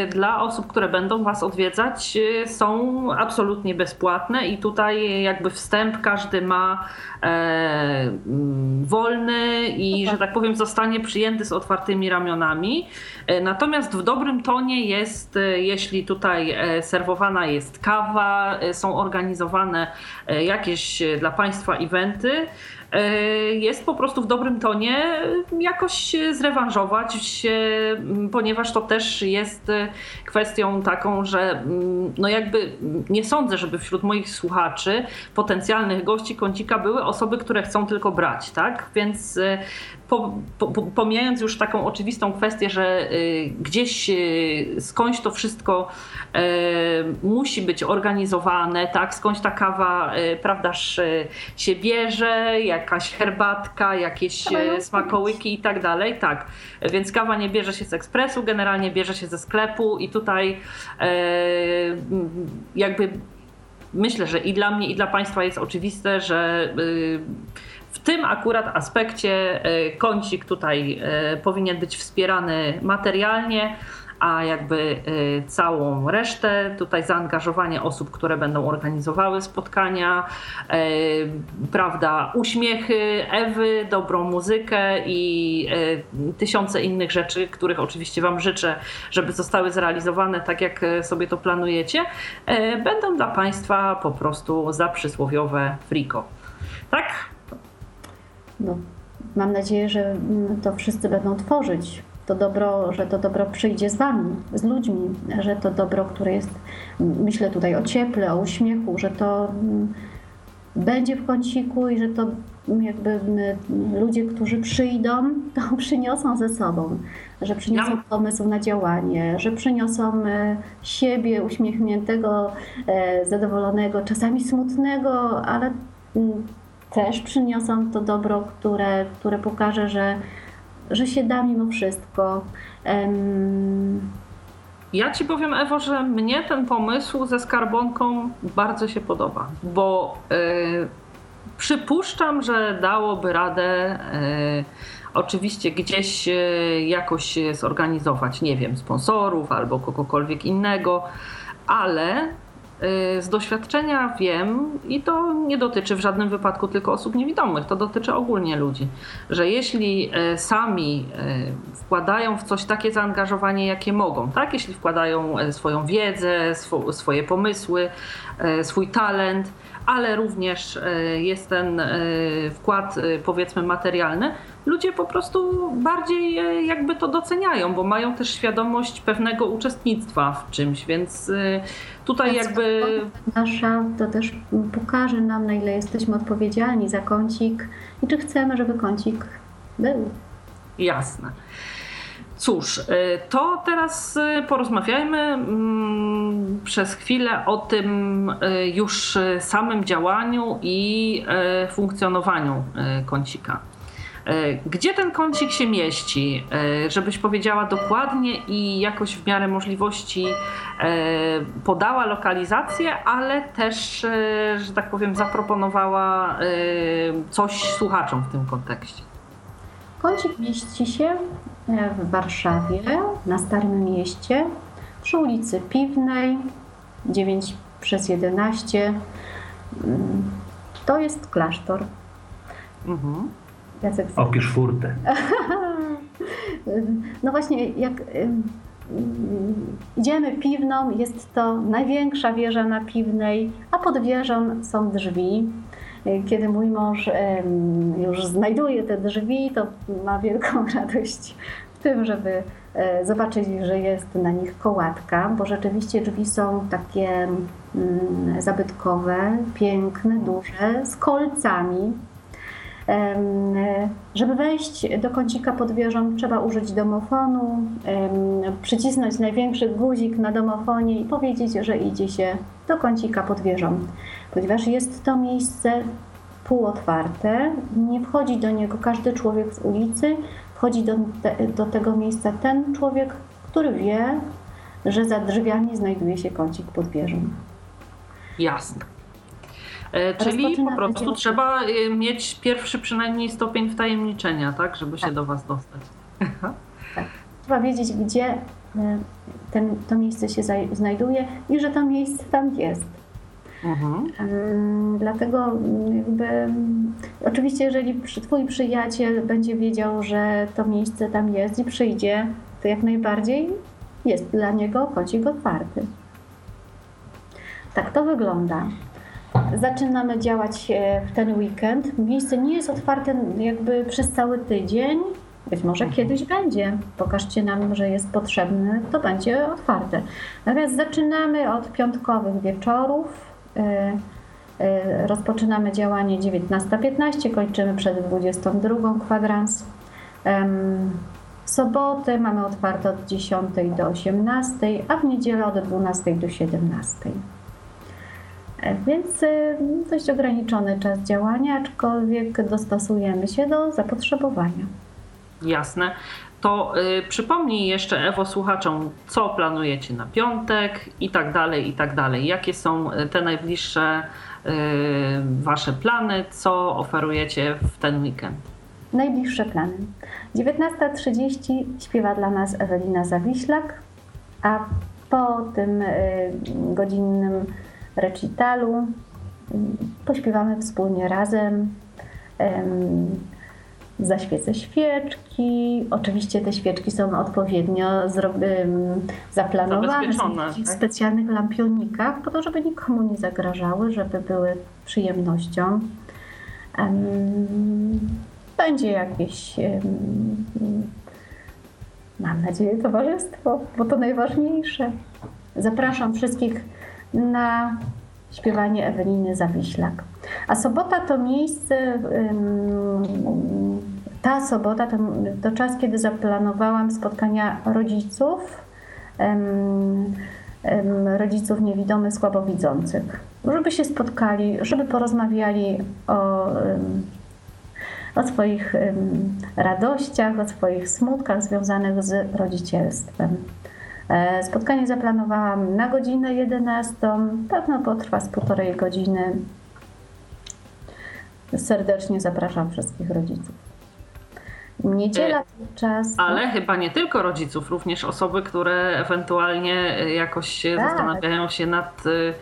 dla osób, które będą Was odwiedzać, są absolutnie bezpłatne i tutaj jakby wstęp każdy ma wolny i, że tak powiem, zostanie przyjęty z otwartymi ramionami. Natomiast w dobrym tonie jest, jeśli tutaj tutaj e, serwowana jest kawa, e, są organizowane e, jakieś dla Państwa eventy. jest po prostu w dobrym tonie jakoś zrewanżować się, ponieważ to też jest kwestią taką, że no jakby nie sądzę, żeby wśród moich słuchaczy, potencjalnych gości kącika były osoby, które chcą tylko brać, tak? Więc po, po, pomijając już taką oczywistą kwestię, że y, gdzieś y, skądś to wszystko y, musi być organizowane, tak, skądś ta kawa, prawdaż, się bierze, jakaś herbatka, jakieś smakołyki i tak dalej, tak. Więc kawa nie bierze się z ekspresu, generalnie bierze się ze sklepu i tutaj jakby myślę, że i dla mnie, i dla Państwa jest oczywiste, że w tym akurat aspekcie e, kącik tutaj e, powinien być wspierany materialnie, a jakby e, całą resztę, tutaj zaangażowanie osób, które będą organizowały spotkania, prawda, uśmiechy Ewy, dobrą muzykę i tysiące innych rzeczy, których oczywiście Wam życzę, żeby zostały zrealizowane tak, jak sobie to planujecie, będą dla Państwa po prostu za przysłowiowe friko. Tak?
No, mam nadzieję, że mm, to wszyscy będą tworzyć to dobro, że to dobro przyjdzie z Wami, z ludźmi, że to dobro, które jest, myślę tutaj o cieple, o uśmiechu, że to mm, będzie w kąciku i że to jakby ludzie, którzy przyjdą, to przyniosą ze sobą, że przyniosą pomysł na działanie, że przyniosą e, siebie uśmiechniętego, e, zadowolonego, czasami smutnego, ale mm, też przyniosą to dobro, które, które pokaże, że, że się da mimo wszystko. Um...
Ja ci powiem, Ewo, że mnie ten pomysł ze skarbonką bardzo się podoba, bo yy, przypuszczam, że dałoby radę. Yy, oczywiście gdzieś e, jakoś zorganizować, nie wiem, sponsorów albo kogokolwiek innego, ale z doświadczenia wiem, i to nie dotyczy w żadnym wypadku tylko osób niewidomych, to dotyczy ogólnie ludzi, że jeśli y, sami y, wkładają w coś takie zaangażowanie, jakie mogą, tak? Jeśli wkładają swoją wiedzę, swoje pomysły, swój talent, ale również jest ten wkład, powiedzmy, materialny, ludzie po prostu bardziej jakby to doceniają, bo mają też świadomość pewnego uczestnictwa w czymś, więc tutaj jakby...
Nasza to też pokaże nam, na ile jesteśmy odpowiedzialni za kącik i czy chcemy, żeby kącik był.
Jasne. Cóż, y, to teraz y, porozmawiajmy mm, przez chwilę o tym y, już samym działaniu i funkcjonowaniu kącika. E, gdzie ten kącik się mieści? E, żebyś powiedziała dokładnie i jakoś w miarę możliwości e, podała lokalizację, ale też, że tak powiem, zaproponowała coś słuchaczom w tym kontekście.
Kącik mieści się w Warszawie, na Starym Mieście, przy ulicy Piwnej, 9 przez 11. Mm, to jest klasztor. Mhm.
Jacek Opisz furtę.
no właśnie, jak idziemy piwną, jest to największa wieża na piwnej, a pod wieżą są drzwi. Kiedy mój mąż już znajduje te drzwi, to ma wielką radość w tym, żeby e, zobaczyć, że jest na nich kołatka, bo rzeczywiście drzwi są takie mm, zabytkowe, piękne, duże, z kolcami żeby wejść do kącika pod wieżą, trzeba użyć domofonu, przycisnąć największy guzik na domofonie i powiedzieć, że idzie się do kącika pod wieżą. Ponieważ jest to miejsce półotwarte, nie wchodzi do niego każdy człowiek z ulicy, wchodzi do, te, do tego miejsca ten człowiek, który wie, że za drzwiami znajduje się kącik pod wieżą.
Jasne. E, czyli po prostu trzeba e, mieć pierwszy przynajmniej stopień wtajemniczenia, tak, żeby się tak. do Was dostać.
Tak. Trzeba wiedzieć, gdzie e, ten, to miejsce się znajduje i że to miejsce tam jest. Mhm. Dlatego jakby, oczywiście jeżeli twój przyjaciel będzie wiedział, że to miejsce tam jest i przyjdzie, to jak najbardziej jest dla niego kącik otwarty. Tak to wygląda. Zaczynamy działać e, w ten weekend. Miejsce nie jest otwarte jakby przez cały tydzień. Być może
Mhm.
kiedyś będzie. Pokażcie nam, że jest potrzebne, to będzie otwarte. Natomiast zaczynamy od piątkowych wieczorów. E, e, Rozpoczynamy działanie 19.15, kończymy przed 22 kwadrans. W sobotę mamy otwarte od 10 do 18, a w niedzielę od 12 do 17. E, Więc e, dość ograniczony czas działania, aczkolwiek dostosujemy się do zapotrzebowania.
Jasne. To y, przypomnij jeszcze Ewo słuchaczom, co planujecie na piątek i tak dalej, i tak dalej. Jakie są y, te najbliższe y, wasze plany, co oferujecie w ten weekend?
Najbliższe plany. 19.30 śpiewa dla nas Ewelina Zawiślak, a po tym y, godzinnym recitalu pośpiewamy wspólnie razem. Zaświecę świeczki. Oczywiście te świeczki są odpowiednio zaplanowane w
tak?
specjalnych lampionikach, po to, żeby nikomu nie zagrażały, żeby były przyjemnością. Em, Będzie jakieś, mam nadzieję, towarzystwo, bo to najważniejsze. Zapraszam wszystkich na śpiewanie Eweliny Zawiślak. A sobota to miejsce, ta sobota to, to czas, kiedy zaplanowałam spotkania rodziców, rodziców niewidomych, słabowidzących, żeby się spotkali, żeby porozmawiali o, o swoich radościach, o swoich smutkach związanych z rodzicielstwem. E, Spotkanie zaplanowałam na godzinę 11. Pewno potrwa z półtorej godziny. Serdecznie zapraszam wszystkich rodziców. Niedziela to czas.
Ale chyba nie tylko rodziców, również osoby, które ewentualnie jakoś
Tak.
zastanawiają się nad y,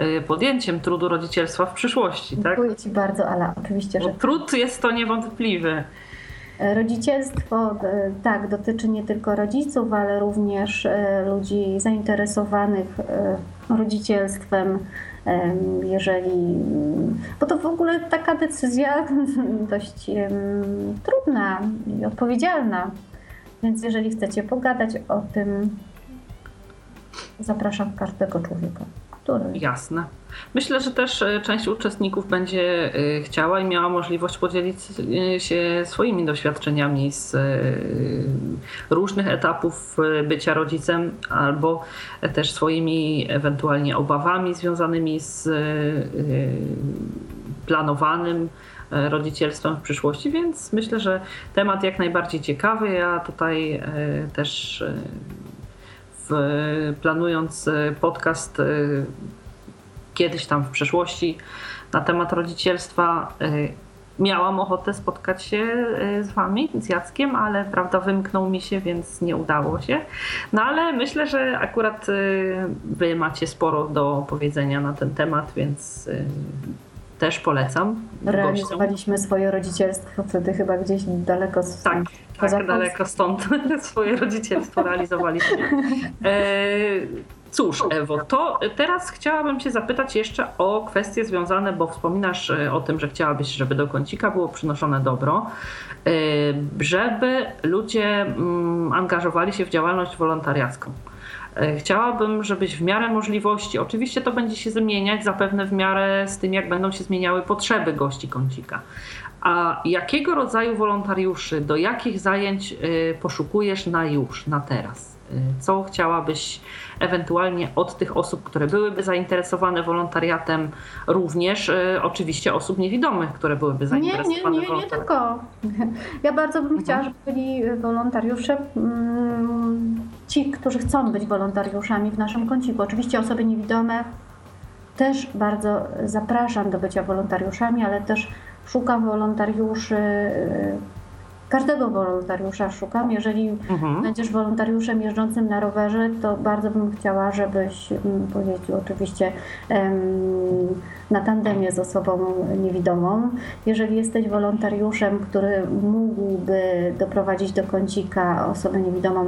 y, podjęciem trudu rodzicielstwa w przyszłości, tak?
Dziękuję Ci bardzo, Ala. Oczywiście,
Bo
że
trud jest to niewątpliwy.
Rodzicielstwo e, tak dotyczy nie tylko rodziców, ale również e, ludzi zainteresowanych e, rodzicielstwem. Em, Jeżeli, bo to w ogóle taka decyzja dość trudna i odpowiedzialna. Więc jeżeli chcecie pogadać o tym, zapraszam każdego człowieka,
Jasne. Myślę, że też e, część uczestników będzie e, chciała i miała możliwość podzielić e, się swoimi doświadczeniami z różnych etapów bycia rodzicem, albo też swoimi ewentualnie obawami związanymi z planowanym rodzicielstwem w przyszłości, więc myślę, że temat jak najbardziej ciekawy. Ja tutaj też planując e, podcast e, kiedyś tam w przeszłości na temat rodzicielstwa e, miałam ochotę spotkać się e, z wami, z Jackiem, ale prawda wymknął mi się, więc nie udało się. No ale myślę, że akurat e, wy macie sporo do powiedzenia na ten temat, więc e, też polecam.
realizowaliśmy swoje rodzicielstwo wtedy chyba gdzieś daleko z
Tak, tak daleko stąd swoje rodzicielstwo realizowaliśmy. E, Cóż, Ewo, to teraz chciałabym Cię zapytać jeszcze o kwestie związane, bo wspominasz e, o tym, że chciałabyś, żeby do kącika było przynoszone dobro, e, żeby ludzie mm, angażowali się w działalność wolontariacką. E, Chciałabym, żebyś w miarę możliwości, oczywiście to będzie się zmieniać zapewne w miarę z tym, jak będą się zmieniały potrzeby gości kącika. A jakiego rodzaju wolontariuszy, do jakich zajęć y, poszukujesz na już, na teraz? Y, Co chciałabyś ewentualnie od tych osób, które byłyby zainteresowane wolontariatem, również y, oczywiście osób niewidomych, które byłyby
Nie,
zainteresowane
nie, nie, nie
wolontariatem?
tylko. Ja bardzo bym chciała, żeby byli wolontariusze, mm, ci, którzy chcą być wolontariuszami w naszym kąciku. Oczywiście osoby niewidome też bardzo zapraszam do bycia wolontariuszami, ale też szukam wolontariuszy, każdego wolontariusza szukam. Jeżeli
Mhm.
będziesz wolontariuszem jeżdżącym na rowerze, to bardzo bym chciała, żebyś mm, pojeździł oczywiście na tandemie z osobą niewidomą. Jeżeli jesteś wolontariuszem, który mógłby doprowadzić do kącika osobę niewidomą,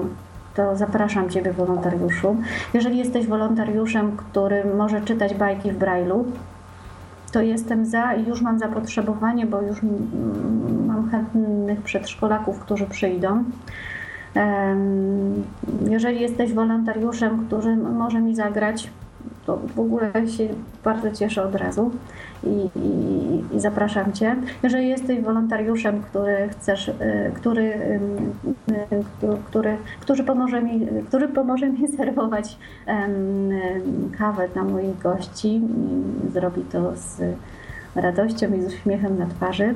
to zapraszam Ciebie wolontariuszu. Jeżeli jesteś wolontariuszem, który może czytać bajki w Braille'u, to jestem za i już mam zapotrzebowanie, bo już mam chętnych przedszkolaków, którzy przyjdą. Jeżeli jesteś wolontariuszem, który może mi zagrać, to w ogóle się bardzo cieszę od razu i, i, i, zapraszam Cię. Jeżeli jesteś wolontariuszem, który chcesz, y, który, y, y, który, który, pomoże mi, który pomoże mi serwować kawę dla moich gości, zrobi to z radością i z uśmiechem na twarzy,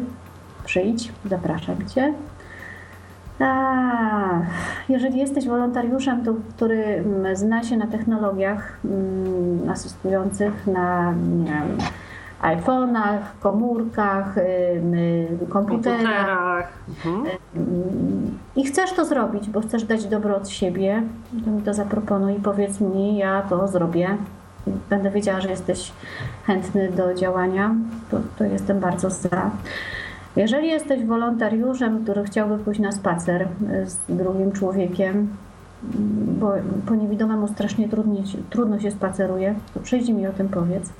przyjdź, zapraszam Cię. A, jeżeli jesteś wolontariuszem, to, który mm, zna się na technologiach mm, asystujących na wiem, iPhone'ach, komórkach, komputerach. Mhm. I chcesz to zrobić, bo chcesz dać dobro od siebie, to mi to zaproponuj i powiedz mi, ja to zrobię. Będę wiedziała, że jesteś chętny do działania, to, to jestem bardzo za. Jeżeli jesteś wolontariuszem, który chciałby pójść na spacer z drugim człowiekiem, bo po niewidomemu strasznie trudnie, trudno się spaceruje, to przyjdź mi o tym powiedz.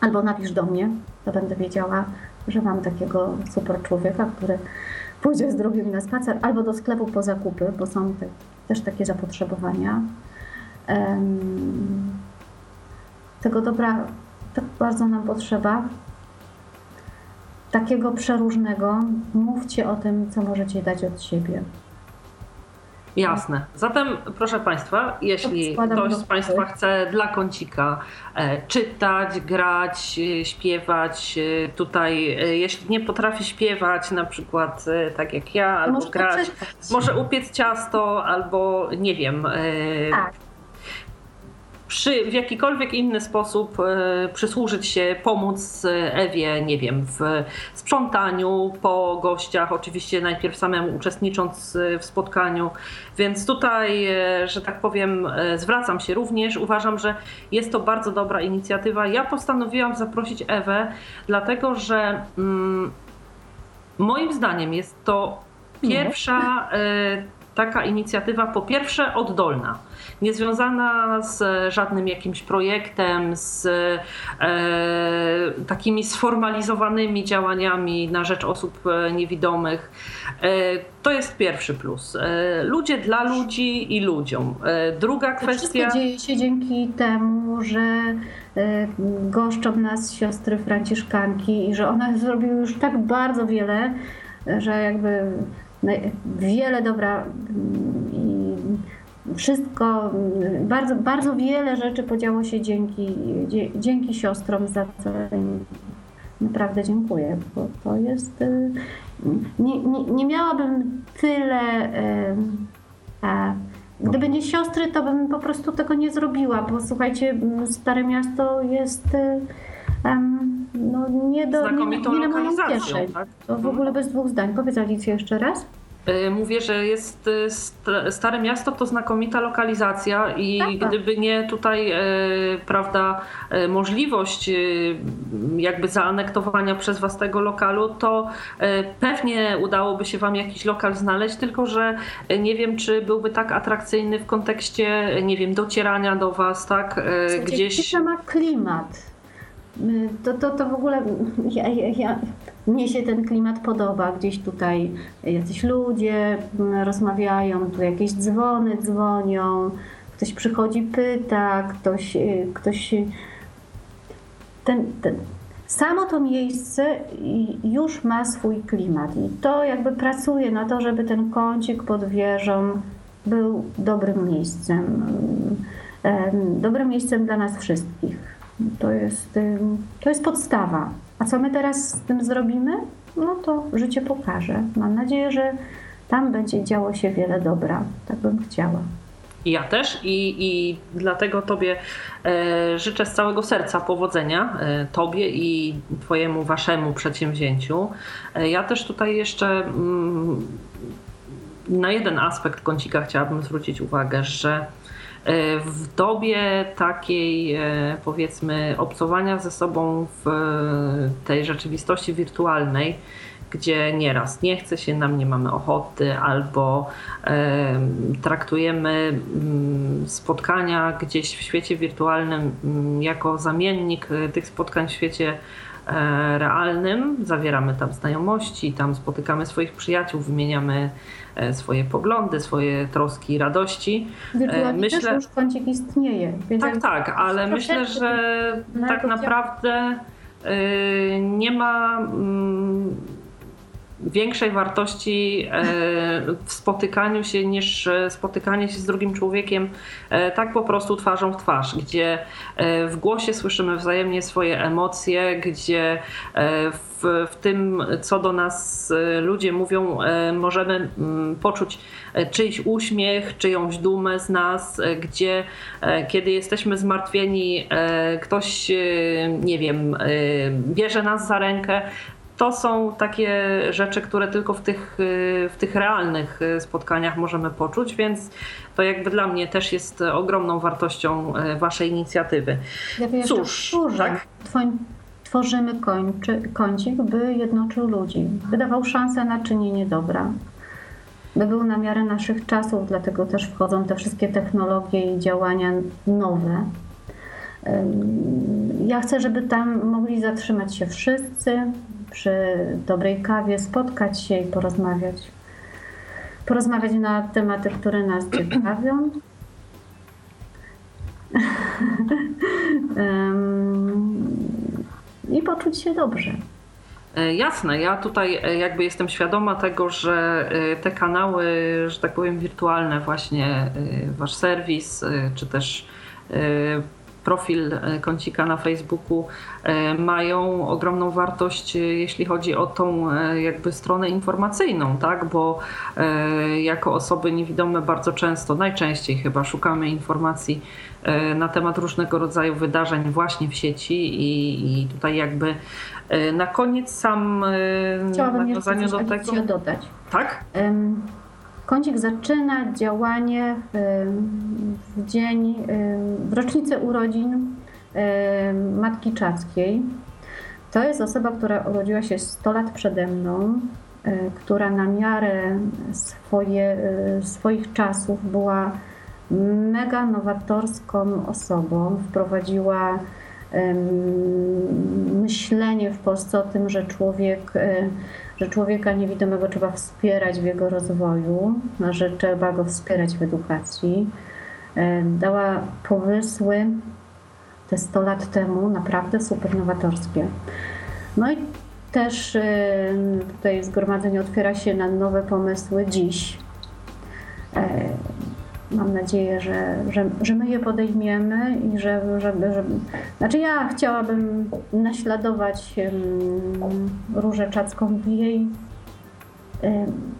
Albo napisz do mnie, to będę wiedziała, że mam takiego super człowieka, który pójdzie z drugim na spacer, albo do sklepu po zakupy, bo są te, też takie zapotrzebowania. Um, tego dobra tak bardzo nam potrzeba. Takiego przeróżnego. Mówcie o tym, co możecie dać od siebie.
Jasne. Zatem, proszę Państwa, jeśli ktoś z Państwa chce dla kącika e, czytać, grać, e, śpiewać, e, tutaj, jeśli nie potrafi śpiewać, na przykład tak jak ja, albo może grać, może upiec ciasto, albo nie wiem. Tak przy, w jakikolwiek inny sposób e, przysłużyć się, pomóc Ewie, nie wiem, w sprzątaniu po gościach, oczywiście najpierw samemu uczestnicząc w spotkaniu. Więc tutaj, e, że tak powiem, e, zwracam się również. Uważam, że jest to bardzo dobra inicjatywa. Ja postanowiłam zaprosić Ewę, dlatego że mm, moim zdaniem jest to pierwsza taka inicjatywa, po pierwsze oddolna niezwiązana z żadnym jakimś projektem, z e, takimi sformalizowanymi działaniami na rzecz osób e, niewidomych. E, to jest pierwszy plus. E, ludzie dla ludzi i ludziom. E, druga to kwestia.
To dzieje się dzięki temu, że e, goszczą nas siostry Franciszkanki i że one zrobiły już tak bardzo wiele, że jakby wiele dobra i wszystko, bardzo, bardzo wiele rzeczy podziało się dzięki, dzięki siostrom, za co naprawdę dziękuję, bo to jest. Y, nie, nie, nie miałabym tyle. A, gdyby nie siostry, to bym po prostu tego nie zrobiła, bo słuchajcie, Stare Miasto jest. Um, no, nie do nie, nie na moją kieszeń. Tak? To w ogóle bez dwóch zdań. Powiedz Alicja jeszcze raz.
Y, mówię, że jest y, Stare Miasto to znakomita lokalizacja i tak, tak. gdyby nie tutaj, y, prawda, możliwość jakby zaanektowania przez was tego lokalu, to pewnie udałoby się wam jakiś lokal znaleźć, tylko że nie wiem, czy byłby tak atrakcyjny w kontekście, nie wiem, docierania do was, tak,
gdzieś... ma klimat to, to, to w ogóle ja, ja, mnie się ten klimat podoba. Gdzieś tutaj jacyś ludzie rozmawiają, tu jakieś dzwony dzwonią, ktoś przychodzi, pyta, ktoś, ktoś ten, ten, samo to miejsce już ma swój klimat i to jakby pracuje na to, żeby ten kącik pod wieżą był dobrym miejscem. Dobrym miejscem dla nas wszystkich. To jest, to jest podstawa. A co my teraz z tym zrobimy? No to życie pokaże. Mam nadzieję, że tam będzie działo się wiele dobra. Tak bym chciała.
Ja też i, i dlatego Tobie e, życzę z całego serca powodzenia, e, Tobie i Twojemu, Waszemu przedsięwzięciu. E, ja też tutaj jeszcze mm, na jeden aspekt kącika chciałabym zwrócić uwagę, że w dobie takiej, e, powiedzmy, obcowania ze sobą w e, tej rzeczywistości wirtualnej, gdzie nieraz nie chce się nam, nie mamy ochoty, albo e, traktujemy mm, spotkania gdzieś w świecie wirtualnym mm, jako zamiennik tych spotkań w świecie E, realnym, zawieramy tam znajomości, tam spotykamy swoich przyjaciół, wymieniamy e, swoje poglądy, swoje troski, radości.
Wirtualnie myślę, też już kącik istnieje.
tak, tak, ale myślę, że tak naprawdę nie ma mm, większej wartości e, w spotykaniu się niż e, spotykanie się z drugim człowiekiem e, tak po prostu twarzą w twarz, gdzie w głosie słyszymy wzajemnie swoje emocje, gdzie w, w tym, co do nas ludzie mówią, możemy mm, poczuć czyjś uśmiech, czyjąś dumę z nas, gdzie kiedy jesteśmy zmartwieni, ktoś, nie wiem, bierze nas za rękę, to są takie rzeczy, które tylko w tych, y, w tych realnych y, spotkaniach możemy poczuć, więc to jakby dla mnie też jest ogromną wartością y, Waszej inicjatywy.
Ja Cóż, tak? Tworzymy kończy, kącik, by jednoczył ludzi, by dawał szansę na czynienie dobra, by był na miarę naszych czasów, dlatego też wchodzą te wszystkie technologie i działania nowe. Ja chcę, żeby tam mogli zatrzymać się wszyscy, przy dobrej kawie spotkać się i porozmawiać. Porozmawiać na tematy, które nas ciekawią. I poczuć się dobrze.
E, jasne, ja tutaj e, jakby jestem świadoma tego, że e, te kanały, że tak powiem, wirtualne, właśnie wasz serwis, czy też profil e, kącika na Facebooku e, mają ogromną wartość, e, jeśli chodzi o tą jakby stronę informacyjną, tak? Bo jako osoby niewidome bardzo często, najczęściej chyba szukamy informacji na temat różnego rodzaju wydarzeń właśnie w sieci i, i tutaj jakby na koniec sam
Chciałabym nawiązaniu do tego. dodać.
Tak?
Kącik zaczyna działanie w, w dzień, w rocznicę urodzin Matki Czackiej. To jest osoba, która urodziła się 100 lat przede mną, e, która na miarę swoje, e, swoich czasów była mega nowatorską osobą. Wprowadziła myślenie w Polsce o tym, że człowiek e, że człowieka niewidomego trzeba wspierać w jego rozwoju, że trzeba go wspierać w edukacji. E, dała pomysły te 100 lat temu naprawdę super nowatorskie. No i też e, tutaj zgromadzenie otwiera się na nowe pomysły dziś. E, mam nadzieję, że, że, że my je podejmiemy i że, żeby, żeby. Znaczy, ja chciałabym naśladować Różę Czacką w jej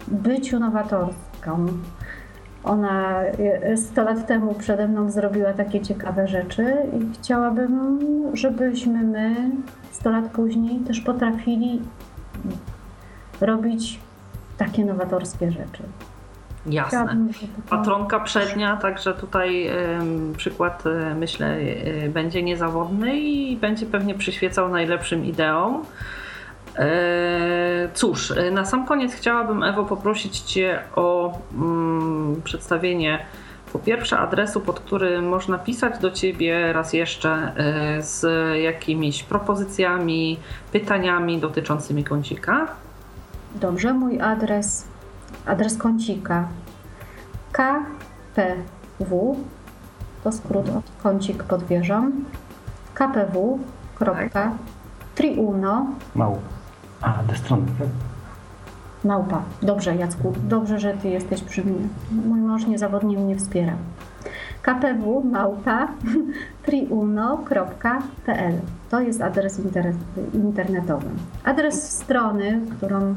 byciu nowatorską. Ona 100 lat temu przede mną zrobiła takie ciekawe rzeczy i chciałabym, żebyśmy my 100 lat później też potrafili robić takie nowatorskie rzeczy.
Jasne. Patronka przednia, także tutaj przykład e, myślę e, będzie niezawodny i będzie pewnie przyświecał najlepszym ideom. E, cóż, na sam koniec chciałabym Ewo poprosić Cię o mm, przedstawienie po pierwsze adresu, pod który można pisać do Ciebie raz jeszcze z jakimiś propozycjami, pytaniami dotyczącymi kącika.
Dobrze, mój adres adres kącika KPW, to skrót od kącik pod wieżą, kpw.triuno
Małpa. A, te strony, tak?
Małpa. Dobrze, Jacku, dobrze, że Ty jesteś przy mnie. Mój mąż niezawodnie mnie wspiera. kpw małpa triuno.pl To jest adres internetowy. Adres strony, którą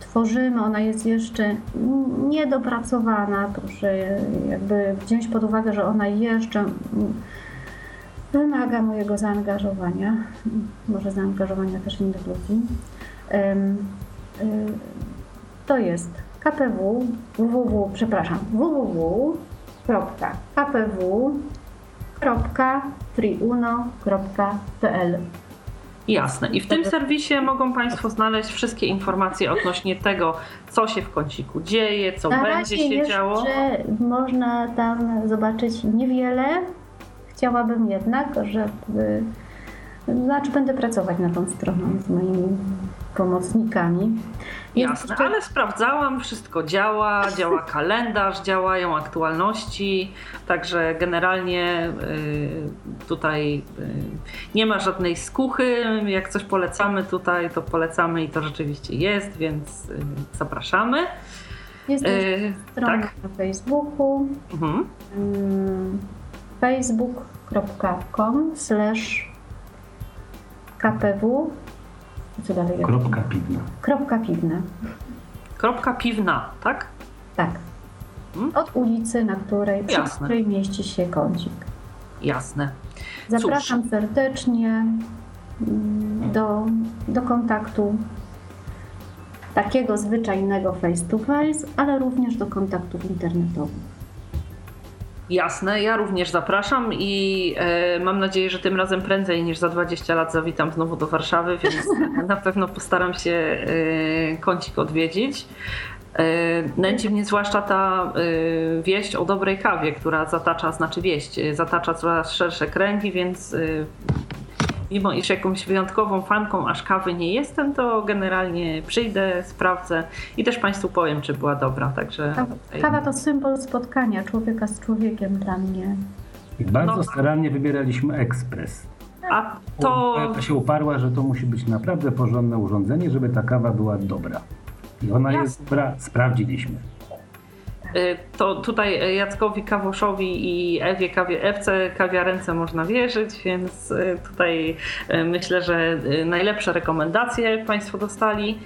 tworzymy, ona jest jeszcze niedopracowana. Proszę jakby wziąć pod uwagę, że ona jeszcze wymaga mojego zaangażowania, może zaangażowania też innych ludzi. To jest kpw, www, przepraszam, www.kpw.triuno.pl
Jasne. I w tym serwisie mogą Państwo znaleźć wszystkie informacje odnośnie tego, co się w kąciku dzieje, co
Na
będzie
razie
się
jeszcze
działo.
można tam zobaczyć niewiele. Chciałabym jednak, żeby. Znaczy, będę pracować nad tą stroną z moimi pomocnikami.
Jasne,
jeszcze-
ale sprawdzałam, wszystko działa, działa kalendarz, działają aktualności, także generalnie y, tutaj y, nie ma żadnej skuchy. Jak coś polecamy tutaj, to polecamy i to rzeczywiście jest, więc y, zapraszamy.
Jest też strona
tak.
na Facebooku.
Mhm.
mm, facebook.com slash kpw co dalej?
Kropka piwna.
Kropka piwne.
Kropka piwna, tak?
Tak.
Hmm?
Od ulicy, na której, przy której mieści się kącik.
Jasne.
Zapraszam serdecznie mm, do, do kontaktu takiego zwyczajnego face to face, ale również do kontaktów internetowych.
Jasne, ja również zapraszam i e, mam nadzieję, że tym razem prędzej niż za 20 lat zawitam znowu do Warszawy, więc na pewno postaram się e, kącik odwiedzić. E, nęci mnie zwłaszcza ta e, wieść o dobrej kawie, która zatacza, znaczy wieść, e, zatacza coraz szersze kręgi, więc mimo iż jakąś wyjątkową fanką aż kawy nie jestem, to generalnie przyjdę, sprawdzę i też Państwu powiem, czy była dobra. Także
Kawa, to symbol spotkania człowieka z człowiekiem dla mnie.
I bardzo
No.
starannie wybieraliśmy ekspres.
A to.
Poeta się uparła, że to musi być naprawdę porządne urządzenie, żeby ta kawa była dobra. I ona
Jasne.
jest dobra, sprawdziliśmy.
Y, To tutaj Jackowi Kawoszowi i Ewie Kawie, Ewce Kawiarence można wierzyć, więc y, tutaj y, myślę, że najlepsze rekomendacje Państwo dostali.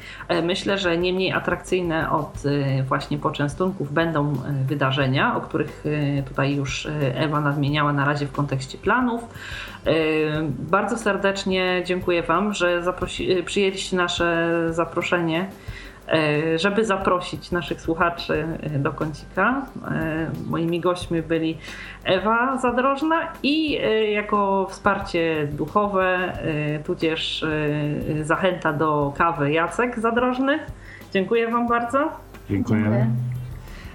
Myślę, że nie mniej atrakcyjne od właśnie poczęstunków będą wydarzenia, o których tutaj już Ewa nadmieniała na razie w kontekście planów. Bardzo serdecznie dziękuję Wam, że przyjęliście nasze zaproszenie żeby zaprosić naszych słuchaczy e, do kącika. E, Moimi gośćmi byli Ewa Zadrożna i e, jako wsparcie duchowe, e, tudzież e, zachęta do kawy Jacek Zadrożny. Dziękuję Wam bardzo.
Dziękujemy.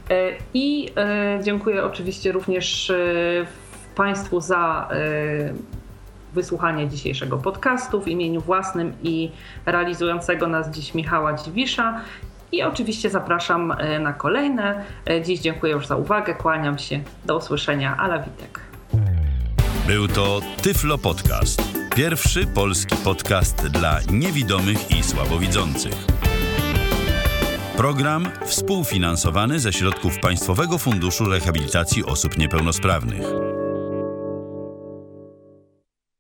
E, I e, dziękuję oczywiście również e, Państwu za e, wysłuchanie dzisiejszego podcastu w imieniu własnym i realizującego nas dziś Michała Dziwisza. I oczywiście zapraszam e, na kolejne. E, Dziś dziękuję już za uwagę, kłaniam się. Do usłyszenia. Ala Witek.
Był to Tyflo Podcast. Pierwszy polski podcast dla niewidomych i słabowidzących. Program współfinansowany ze środków Państwowego Funduszu Rehabilitacji Osób Niepełnosprawnych.